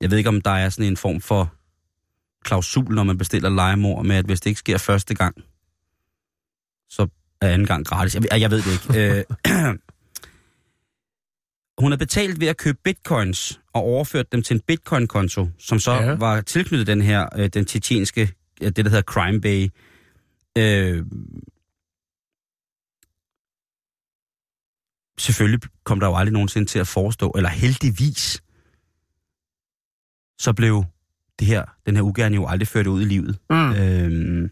[SPEAKER 1] Jeg ved ikke, om der er sådan en form for klausul, når man bestiller legemord med, at hvis det ikke sker første gang, så er anden gang gratis. Jeg, jeg ved det ikke. Øh, Hun har betalt ved at købe bitcoins og overført dem til en bitcoin-konto, som så
[SPEAKER 2] Ja.
[SPEAKER 1] var tilknyttet den her, øh, den tjetjenske, det der hedder Crime Bay. Øh, selvfølgelig kom der jo aldrig nogensinde til at forestå, eller heldigvis, så blev det her, den her ugerning jo aldrig ført ud i livet.
[SPEAKER 2] Mm.
[SPEAKER 1] Øhm,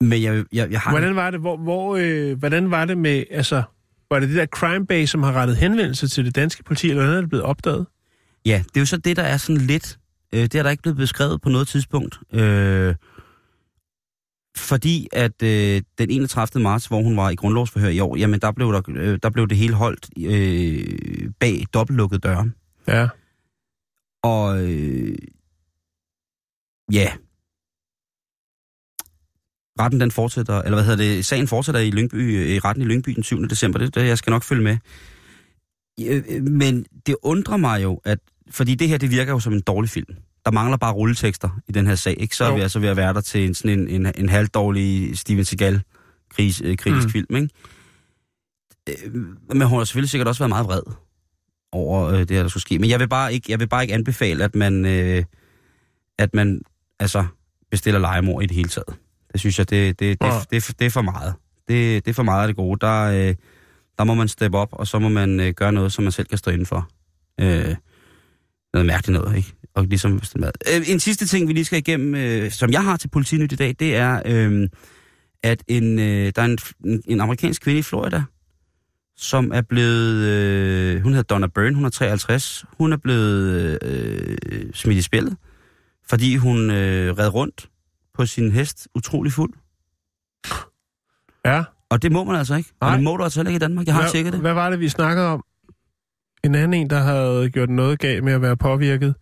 [SPEAKER 1] men jeg, jeg, jeg har...
[SPEAKER 2] Hvordan var det, hvor, hvor, øh, hvordan var det med, altså, var det det der crime base, som har rettet henvendelse til det danske politi, eller hvordan er det blevet opdaget?
[SPEAKER 1] Ja, det er jo så det, der er sådan lidt... Øh, det er der ikke blevet beskrevet på noget tidspunkt. Øh, fordi at øh, den 31. marts, hvor hun var i grundlovsforhør i år, jamen der blev, der, øh, der blev det hele holdt øh, bag dobbeltlukkede døre.
[SPEAKER 2] Ja.
[SPEAKER 1] Og øh, ja, retten den fortsætter, eller hvad hedder det, sagen fortsætter i, Lyngby, øh, i retten i Lyngby den 7. december, det, det jeg skal nok følge med. Øh, Men det undrer mig jo, at, fordi det her, det virker jo som en dårlig film. Der mangler bare rulletekster i den her sag, ikke? Så er
[SPEAKER 2] Jo.
[SPEAKER 1] vi altså ved at være der til en, sådan en, en, en halvdårlig Steven Seagal kris, øh, kritisk
[SPEAKER 2] Mm.
[SPEAKER 1] film, ikke? Øh, Men hun har selvfølgelig sikkert også været meget vred over øh, det her, der skulle ske. Men jeg vil bare ikke, jeg vil bare ikke anbefale, at man, øh, at man altså, bestiller legemord i det hele taget. Det synes jeg, det, det, det,
[SPEAKER 2] Ja.
[SPEAKER 1] det, det, det er for meget. Det, det er for meget af det gode. Der, øh, der må man steppe op, og så må man øh, gøre noget, som man selv kan stå inden for. Øh, noget mærkeligt noget, ikke? Og ligesom mad. Øh, en sidste ting, vi lige skal igennem, øh, som jeg har til politinyt i dag, det er, øh, at en, øh, der er en, en, en amerikansk kvinde i Florida, som er blevet, øh, hun hedder Donna Byrne, hun er 53, hun er blevet øh, smidt i spillet, fordi hun øh, red rundt på sin hest utrolig fuld.
[SPEAKER 2] Ja.
[SPEAKER 1] Og det må man altså ikke. Og
[SPEAKER 2] Nej.
[SPEAKER 1] det må du altså heller ikke i Danmark. Jeg har
[SPEAKER 2] hvad,
[SPEAKER 1] tjekket det.
[SPEAKER 2] Hvad var det, vi snakkede om? En anden en, der havde gjort noget galt med at være påvirket.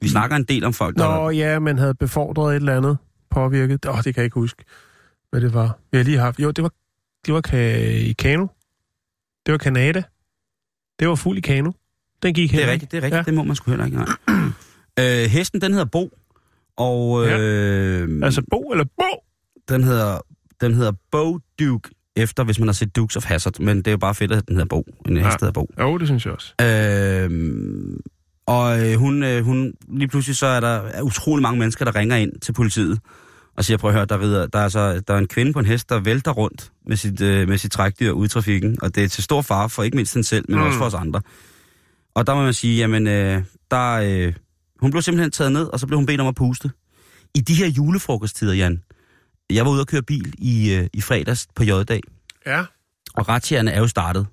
[SPEAKER 1] Vi snakker en del om folk, der...
[SPEAKER 2] Nå ja, man havde befordret et eller andet påvirket. Åh, det kan jeg ikke huske, hvad det var. Vi har lige haft... Jo, det var, det var ka- i kano. Det var Kanada. Det var fuld i kano. Den gik
[SPEAKER 1] Det
[SPEAKER 2] heller
[SPEAKER 1] er rigtigt, det er rigtigt.
[SPEAKER 2] Ja.
[SPEAKER 1] Ja. Det må man sgu heller ikke. Nej. øh, hesten, den hedder Bo. Og
[SPEAKER 2] Ja.
[SPEAKER 1] øh,
[SPEAKER 2] Altså Bo eller Bo?
[SPEAKER 1] den hedder, den hedder Bo Duke, efter hvis man har set Dukes of Hazzard. Men det er jo bare fedt, at den hedder Bo. En hest
[SPEAKER 2] Ja.
[SPEAKER 1] hedder Bo.
[SPEAKER 2] Jo, det synes jeg også.
[SPEAKER 1] Øh, og øh, hun, øh, hun, lige pludselig så er der utrolig mange mennesker, der ringer ind til politiet og siger, prøv at høre, der, rider, der, er så, der er en kvinde på en hest, der vælter rundt med sit, øh, med sit trækdyr ude i trafikken, og det er til stor fare for ikke mindst den selv, men
[SPEAKER 2] mm.
[SPEAKER 1] også for os andre. Og der må man sige, jamen, øh, der, øh, hun blev simpelthen taget ned, og så blev hun bedt om at puste. I de her julefrokosttider, Jan, jeg var ude og køre bil i, øh, i fredags på J-dag,
[SPEAKER 2] Ja.
[SPEAKER 1] og retsjerne er jo startet.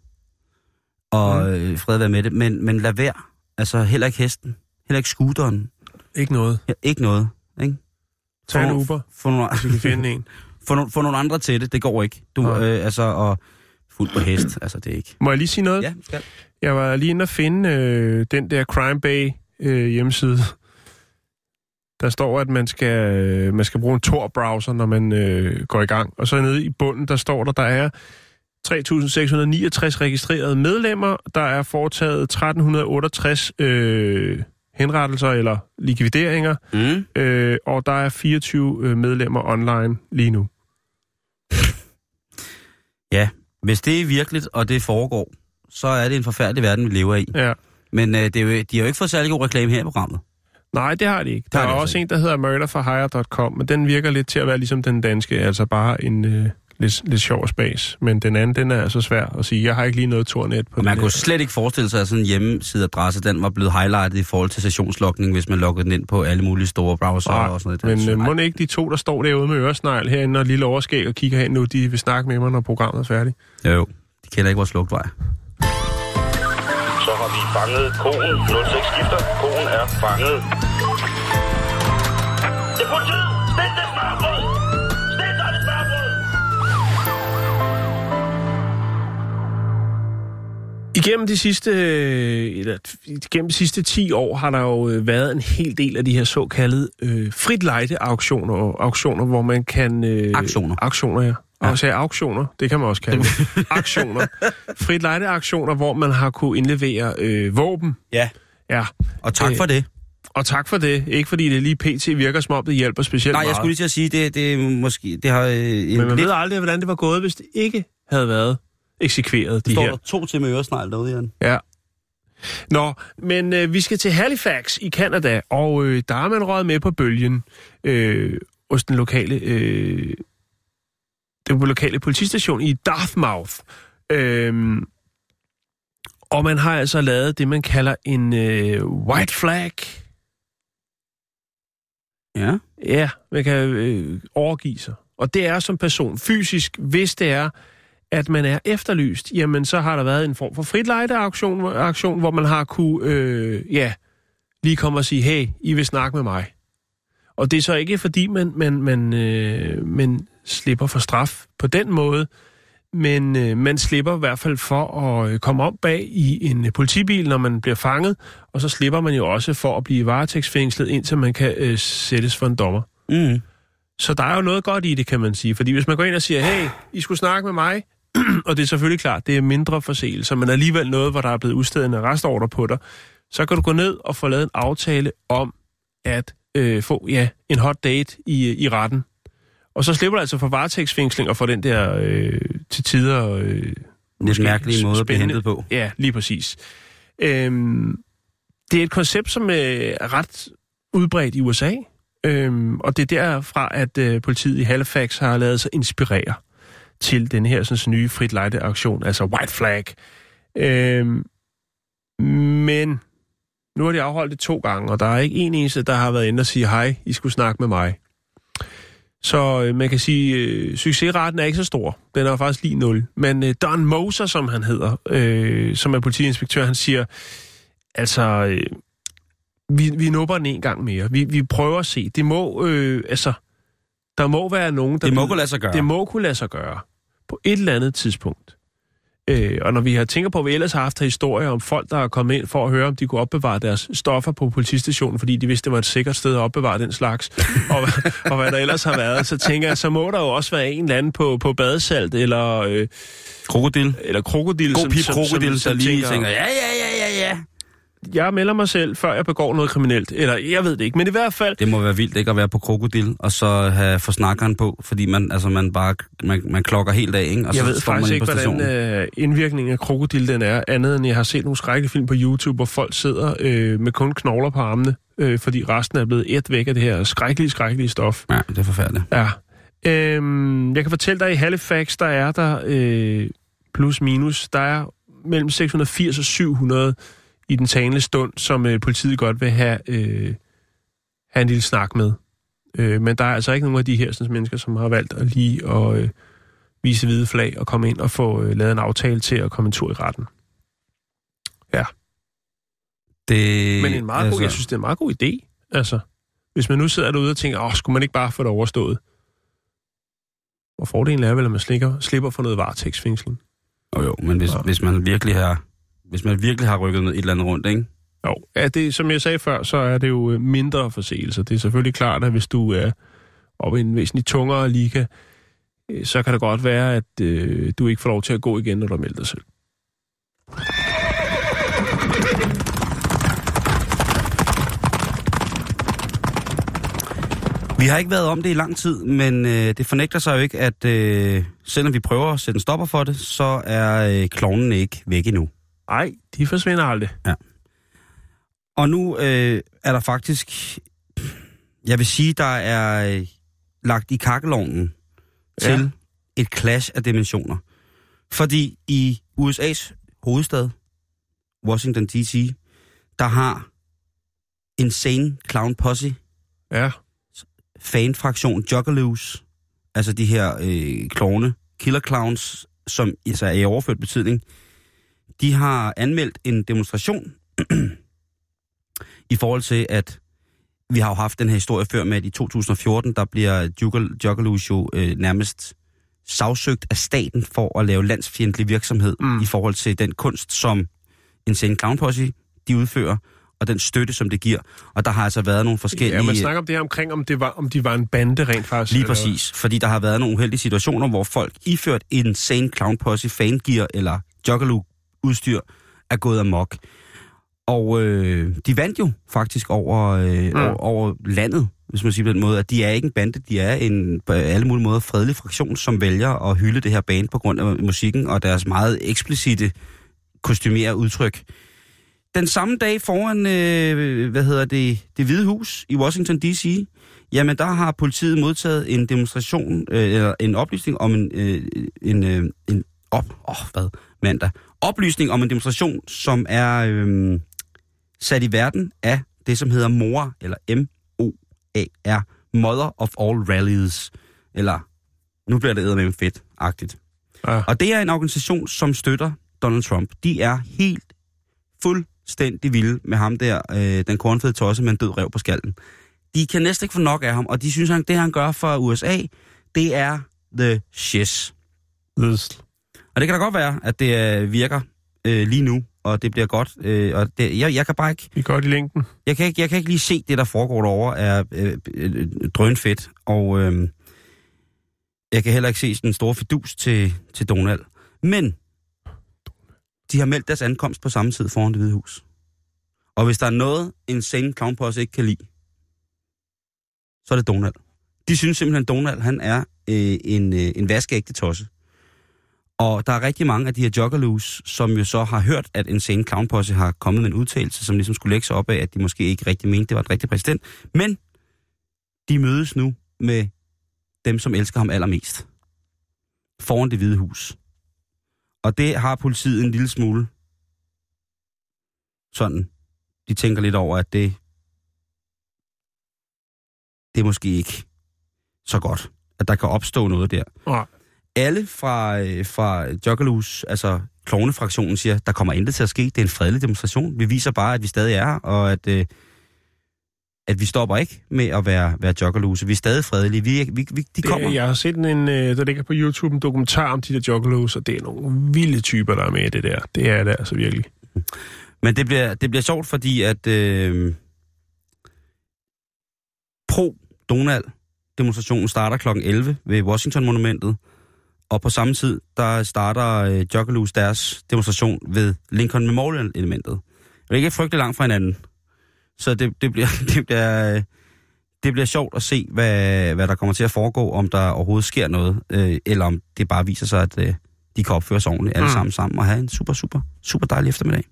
[SPEAKER 1] Og
[SPEAKER 2] Mm.
[SPEAKER 1] øh, fred være med det. Men, men lad være. Altså heller ikke hesten. Heller ikke scooteren.
[SPEAKER 2] Ikke noget.
[SPEAKER 1] Ja, ikke noget. Ikke?
[SPEAKER 2] Tag en Uber,
[SPEAKER 1] Få nogle,
[SPEAKER 2] hvis kan finde en.
[SPEAKER 1] få, nogle, få nogle andre til det. Det går ikke. Du,
[SPEAKER 2] Nej.
[SPEAKER 1] øh, altså, og fuld på hest. Altså, det er ikke.
[SPEAKER 2] Må jeg lige sige noget?
[SPEAKER 1] Ja, skal.
[SPEAKER 2] Jeg var lige inde og finde øh, den der Crime Bay øh, hjemmeside. Der står, at man skal, øh, man skal bruge en Tor-browser, når man øh, går i gang. Og så nede i bunden, der står der, der er 3.669 registrerede medlemmer. Der er foretaget 1.368 øh, henrettelser eller likvideringer.
[SPEAKER 1] Mm.
[SPEAKER 2] Øh, og der er 24 øh, medlemmer online lige nu.
[SPEAKER 1] Ja, hvis det er virkeligt, og det foregår, så er det en forfærdelig verden, vi lever i.
[SPEAKER 2] Ja.
[SPEAKER 1] Men øh, det er jo, de har jo ikke fået særlig god reklame her i programmet.
[SPEAKER 2] Nej, det har de ikke. Der
[SPEAKER 1] har
[SPEAKER 2] er
[SPEAKER 1] altså
[SPEAKER 2] også en, der hedder murderforhire.com, men den virker lidt til at være ligesom den danske, altså bare en øh, lidt, lidt sjov spas. Men den anden, den er altså svær at sige. Jeg har ikke lige noget tornet på
[SPEAKER 1] Og man
[SPEAKER 2] den
[SPEAKER 1] kunne
[SPEAKER 2] her.
[SPEAKER 1] slet ikke forestille sig, at sådan en hjemmesideadresse, den var blevet highlightet i forhold til sessionslogning, hvis man loggede den ind på alle mulige store browser
[SPEAKER 2] Nej,
[SPEAKER 1] og sådan noget.
[SPEAKER 2] Men øh, må ikke de to, der står derude med øresnegl herinde og lille overskæg og kigger hen nu, de vil snakke med mig, når programmet er færdigt.
[SPEAKER 1] Jo, jo. De kender ikke vores lugtvej.
[SPEAKER 3] Så har vi fanget konen. 06 skifter. Konen er fanget. Det er politiet! Stil det smørbrød! Stil dig det smørbrød!
[SPEAKER 2] Igennem de sidste, eller, igennem de sidste 10 år har der jo øh, været en hel del af de her såkaldte øh, frit lejde auktioner, auktioner, hvor man kan... Øh,
[SPEAKER 1] Aktioner.
[SPEAKER 2] Aktioner, ja. Og sagde auktioner, det kan man også kalde det. Aktioner. Frit lejde aktioner, hvor man har kunne indlevere øh, våben.
[SPEAKER 1] Ja.
[SPEAKER 2] Ja.
[SPEAKER 1] Og tak
[SPEAKER 2] Øh,
[SPEAKER 1] for det.
[SPEAKER 2] Og tak for det. Ikke fordi det lige pt. virker som om, det hjælper specielt
[SPEAKER 1] Nej, jeg
[SPEAKER 2] meget.
[SPEAKER 1] skulle lige til at sige, det, det er måske... Det har, øh, en
[SPEAKER 2] Men man
[SPEAKER 1] lidt,
[SPEAKER 2] ved aldrig, hvordan det var gået, hvis det ikke havde været eksekveret, de
[SPEAKER 1] står
[SPEAKER 2] her.
[SPEAKER 1] der to til med øresnegl derude, Jan.
[SPEAKER 2] Ja. Nå, men øh, vi skal til Halifax i Canada, og øh, der er man røget med på bølgen øh, hos den lokale, øh, den lokale politistation i Dartmouth. Øh, og man har altså lavet det, man kalder en øh, white flag.
[SPEAKER 1] Ja.
[SPEAKER 2] Ja, man kan øh, overgive sig. Og det er som person fysisk, hvis det er, at man er efterlyst, jamen så har der været en form for fritlejde-aktion, aktion, hvor man har kunne, øh, ja, lige komme og sige, hey, I vil snakke med mig. Og det er så ikke fordi, man, man, man, øh, man slipper for straf på den måde, men øh, man slipper i hvert fald for at øh, komme om bag i en øh, politibil, når man bliver fanget, og så slipper man jo også for at blive varetægtsfængslet, indtil man kan øh, sættes for en dommer.
[SPEAKER 1] Mm.
[SPEAKER 2] Så der er jo noget godt i det, kan man sige. Fordi hvis man går ind og siger, hey, I skulle snakke med mig, og det er selvfølgelig klart, det er mindre forseelser, men alligevel noget, hvor der er blevet udstedet en arrestordre på dig, så kan du gå ned og få lavet en aftale om at øh, få ja, en hot date i, i retten. Og så slipper du altså for varetægtsfængsling og for den der øh, til tider... Øh,
[SPEAKER 1] Lidt mærkelige måde at blive hentet på.
[SPEAKER 2] Ja, lige præcis. Øhm, det er et koncept, som øh, er ret udbredt i USA, øhm, og det er derfra, at øh, politiet i Halifax har lavet sig inspirere til den her sådan, nye frit lejde aktion, altså White Flag. Øhm, men nu har de afholdt det to gange, og der er ikke en eneste, der har været inde og sige, hej, I skulle snakke med mig. Så øh, man kan sige, øh, succesraten er ikke så stor. Den er faktisk lige 0. Men øh, Don Moser, som han hedder, øh, som er politiinspektør, han siger, altså, øh, vi, vi nupper den en gang mere. Vi, vi prøver at se. Det må, øh, altså, der må være nogen, der...
[SPEAKER 1] Det må
[SPEAKER 2] ved-
[SPEAKER 1] kunne lade sig gøre.
[SPEAKER 2] det må kunne lade sig gøre på et eller andet tidspunkt. Øh, og når vi har tænker på, at vi ellers har haft historier om folk, der er kommet ind for at høre, om de kunne opbevare deres stoffer på politistationen, fordi de vidste, det var et sikkert sted at opbevare den slags, og, og hvad der ellers har været, så tænker jeg, så må der jo også være en eller anden på, på badesalt, eller, øh,
[SPEAKER 1] Krokodil.
[SPEAKER 2] eller krokodil,
[SPEAKER 1] God pip krokodil, der lige tænker, ja, ja, ja, ja, ja.
[SPEAKER 2] Jeg melder mig selv, før jeg begår noget kriminelt, eller jeg ved det ikke, men i hvert fald,
[SPEAKER 1] Det må være vildt ikke at være på krokodil, og så have forsnakkeren på, fordi man, altså, man bare man, man klokker helt af, ikke? Og
[SPEAKER 2] jeg
[SPEAKER 1] så
[SPEAKER 2] ved
[SPEAKER 1] man
[SPEAKER 2] faktisk
[SPEAKER 1] inde
[SPEAKER 2] ikke, hvordan øh, indvirkningen af krokodil den er, andet end jeg har set nogle skrækkelige film på YouTube, hvor folk sidder øh, med kun knogler på armene, øh, fordi resten er blevet et væk af det her skrækkelige, skrækkelige stof.
[SPEAKER 1] Ja, det er forfærdeligt.
[SPEAKER 2] Ja. Øhm, jeg kan fortælle dig, at i Halifax, der er der øh, plus minus, der er mellem 680 og 700 i den talende stund, som øh, politiet godt vil have, øh, have en lille snak med. Øh, men der er altså ikke nogen af de her sådan, mennesker, som har valgt at lige at øh, vise hvide flag og komme ind og få øh, lavet en aftale til at komme en tur i retten.
[SPEAKER 1] Det,
[SPEAKER 2] Men en meget altså... god, jeg synes, det er en meget god idé. Altså, hvis man nu sidder derude og tænker, åh, skulle man ikke bare få det overstået? Og fordelen er vel, at man slipper, slipper for noget varetægtsfængsling.
[SPEAKER 1] Jo, jo, men hvis,
[SPEAKER 2] Ja.
[SPEAKER 1] hvis man virkelig har hvis man virkelig har rykket noget, et eller andet rundt, ikke?
[SPEAKER 2] Jo, ja, det, som jeg sagde før, så er det jo øh, mindre forseelser. Det er selvfølgelig klart, at hvis du er oppe i en væsentlig tungere liga, øh, så kan det godt være, at øh, du ikke får lov til at gå igen, når du har meldt dig selv.
[SPEAKER 1] Vi har ikke været om det i lang tid, men øh, det fornægter sig jo ikke, at øh, selvom vi prøver at sætte en stopper for det, så er øh, klovnen ikke væk endnu.
[SPEAKER 2] Nej, de forsvinder aldrig.
[SPEAKER 1] Og nu øh, er der faktisk, jeg vil sige, der er øh, lagt i kakkelovnen til et clash af dimensioner. Fordi i USA's hovedstad, Washington D.C., der har Insane Clown Posse,
[SPEAKER 2] Ja.
[SPEAKER 1] fanfraktion Juggalos, altså de her øh, klovne, killer clowns, som altså er i overført betydning, de har anmeldt en demonstration i forhold til, at vi har jo haft den her historie før med, at i 2014, der bliver Juggalos jo øh, nærmest sagsøgt af staten for at lave landsfjendtlig virksomhed
[SPEAKER 2] Mm.
[SPEAKER 1] i forhold til den kunst, som Insane Clown Posse, de udfører, og den støtte, som det giver. Og der har altså været nogle forskellige...
[SPEAKER 2] Ja, man snakker om det her omkring, om, det var, om de var en bande rent faktisk.
[SPEAKER 1] Lige
[SPEAKER 2] eller-
[SPEAKER 1] præcis, fordi der har været nogle uheldige situationer, hvor folk iført en Sane Clown Posse fangear eller Juggalo-udstyr er gået amok. Og øh, de vandt jo faktisk over, øh,
[SPEAKER 2] Mm.
[SPEAKER 1] over, over landet, hvis man siger på den måde, at de er ikke en bande, de er en på alle mulige måder fredelig fraktion, som vælger at hylde det her band på grund af musikken og deres meget eksplicite kostymere udtryk. Den samme dag foran, øh, hvad hedder det, det hvide hus i Washington D.C., Jamen, der har politiet modtaget en demonstration, øh, eller en oplysning om en, øh, en, øh, en op, åh, hvad, mandag, oplysning om en demonstration, som er øh, sat i verden af det, som hedder MOA, eller M-O-A-R, Mother of All Rallies, eller nu bliver det eddermame fedt-agtigt.
[SPEAKER 2] Ja.
[SPEAKER 1] Og det er en organisation, som støtter Donald Trump. De er helt fuldstændig vilde med ham der, øh, den kornfede tosse med en død rev på skallen. De kan næsten ikke få nok af ham, og de synes, at det han gør for USA, det er the shiz.
[SPEAKER 2] Yes.
[SPEAKER 1] Og det kan da godt være, at det øh, virker øh, lige nu, og det bliver godt. Øh, og det, jeg, jeg kan bare ikke,
[SPEAKER 2] Vi går i længden.
[SPEAKER 1] jeg kan ikke, jeg kan ikke lige se det, der foregår derovre, er øh, øh, drønfedt. Og øh, jeg kan heller ikke se sådan en stor fidus til, til Donald. Men de har meldt deres ankomst på samme tid foran det hvide hus. Og hvis der er noget, en sane clown posse ikke kan lide, så er det Donald. De synes simpelthen, at Donald han er øh, en, øh, en vaskeægte tosse. Og der er rigtig mange af de her joggerloos, som jo så har hørt, at Insane Clown Posse har kommet med en udtalelse, som ligesom skulle lægge sig op af, at de måske ikke rigtig mente, det var en rigtig præsident. Men de mødes nu med dem, som elsker ham allermest. Foran det hvide hus. Og det har politiet en lille smule sådan. De tænker lidt over, at det, det er måske ikke så godt, at der kan opstå noget der
[SPEAKER 2] Nej
[SPEAKER 1] alle fra, øh, fra Juggalos, altså klovnefraktionen, siger, der kommer intet til at ske. Det er en fredelig demonstration. Vi viser bare, at vi stadig er, her, og at, øh, at vi stopper ikke med at være, være Juggalos. Vi er stadig fredelige. Vi, vi, vi, de kommer.
[SPEAKER 2] Det, jeg har set en, øh, der ligger på YouTube en dokumentar om de der juggalos, og det er nogle vilde typer, der er med i det der. Det er det altså virkelig.
[SPEAKER 1] Men det bliver, det bliver sjovt, fordi at øh, pro-Donald demonstrationen starter kl. 11 ved Washington-monumentet, og på samme tid, der starter øh, Juggalos deres demonstration ved Lincoln Memorial-elementet. Det er ikke frygtelig langt fra hinanden. Så det, det, bliver, det, bliver, øh, det bliver sjovt at se, hvad, hvad der kommer til at foregå, om der overhovedet sker noget, øh, eller om det bare viser sig, at øh, de kan opføre sig ordentligt alle
[SPEAKER 2] Mm.
[SPEAKER 1] sammen sammen, og have en super, super, super dejlig eftermiddag.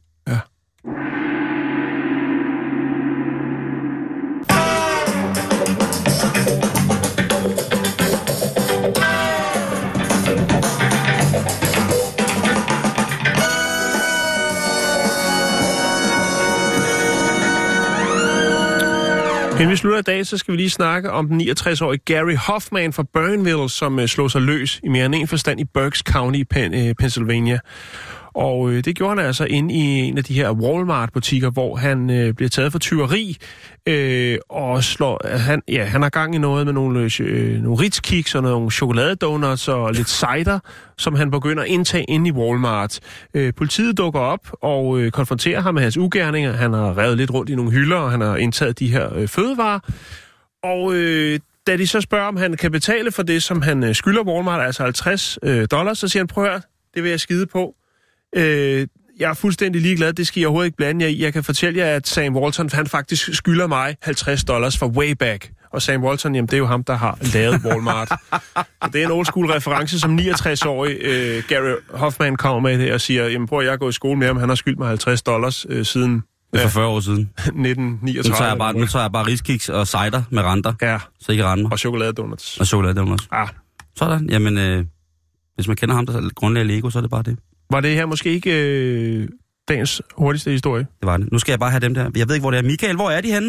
[SPEAKER 2] Inden vi slutter i dag, så skal vi lige snakke om den 69-årige Gary Hoffman fra Burnville, som øh, slog sig løs i mere end en forstand i Berks County i Pen- øh, Pennsylvania. Og øh, det gjorde han altså inde i en af de her Walmart-butikker, hvor han øh, bliver taget for tyveri, øh, og slår, øh, han, ja, han har gang i noget med nogle, øh, øh nogle Ritz Kiks og nogle chokoladedonuts og lidt cider, som han begynder at indtage inde i Walmart. Øh, politiet dukker op og øh, konfronterer ham med hans ugerninger. Han har revet lidt rundt i nogle hylder, og han har indtaget de her øh, fødevarer. Og øh, da de så spørger, om han kan betale for det, som han øh, skylder Walmart, altså 50 øh, dollars, så siger han, prøv at høre, det vil jeg skide på. Øh, jeg er fuldstændig ligeglad, det skal I overhovedet ikke blande jer i. Jeg kan fortælle jer, at Sam Walton, han faktisk skylder mig 50 dollars for way back. Og Sam Walton, jamen det er jo ham, der har lavet Walmart. Så det er en old school reference, som 69-årig øh, Gary Hoffman kommer med det og siger, jamen prøv at jeg gået i skole med ham, han har skyldt mig 50 dollars øh, siden
[SPEAKER 1] Det er for 40 år siden.
[SPEAKER 2] 1939.
[SPEAKER 1] Nu tager jeg bare, nu tager jeg bare riskiks og cider med renter,
[SPEAKER 2] Ja,
[SPEAKER 1] så I kan rende mig.
[SPEAKER 2] og chokoladedonuts.
[SPEAKER 1] Og chokoladedonuts.
[SPEAKER 2] Ah,
[SPEAKER 1] Sådan, jamen, øh, Hvis man kender ham, der grundlagde Lego, så er det bare det.
[SPEAKER 2] Var det her måske ikke øh, dagens hurtigste historie?
[SPEAKER 1] Det var det. Nu skal jeg bare have dem der. Jeg ved ikke, hvor det er. Michael, hvor er de henne?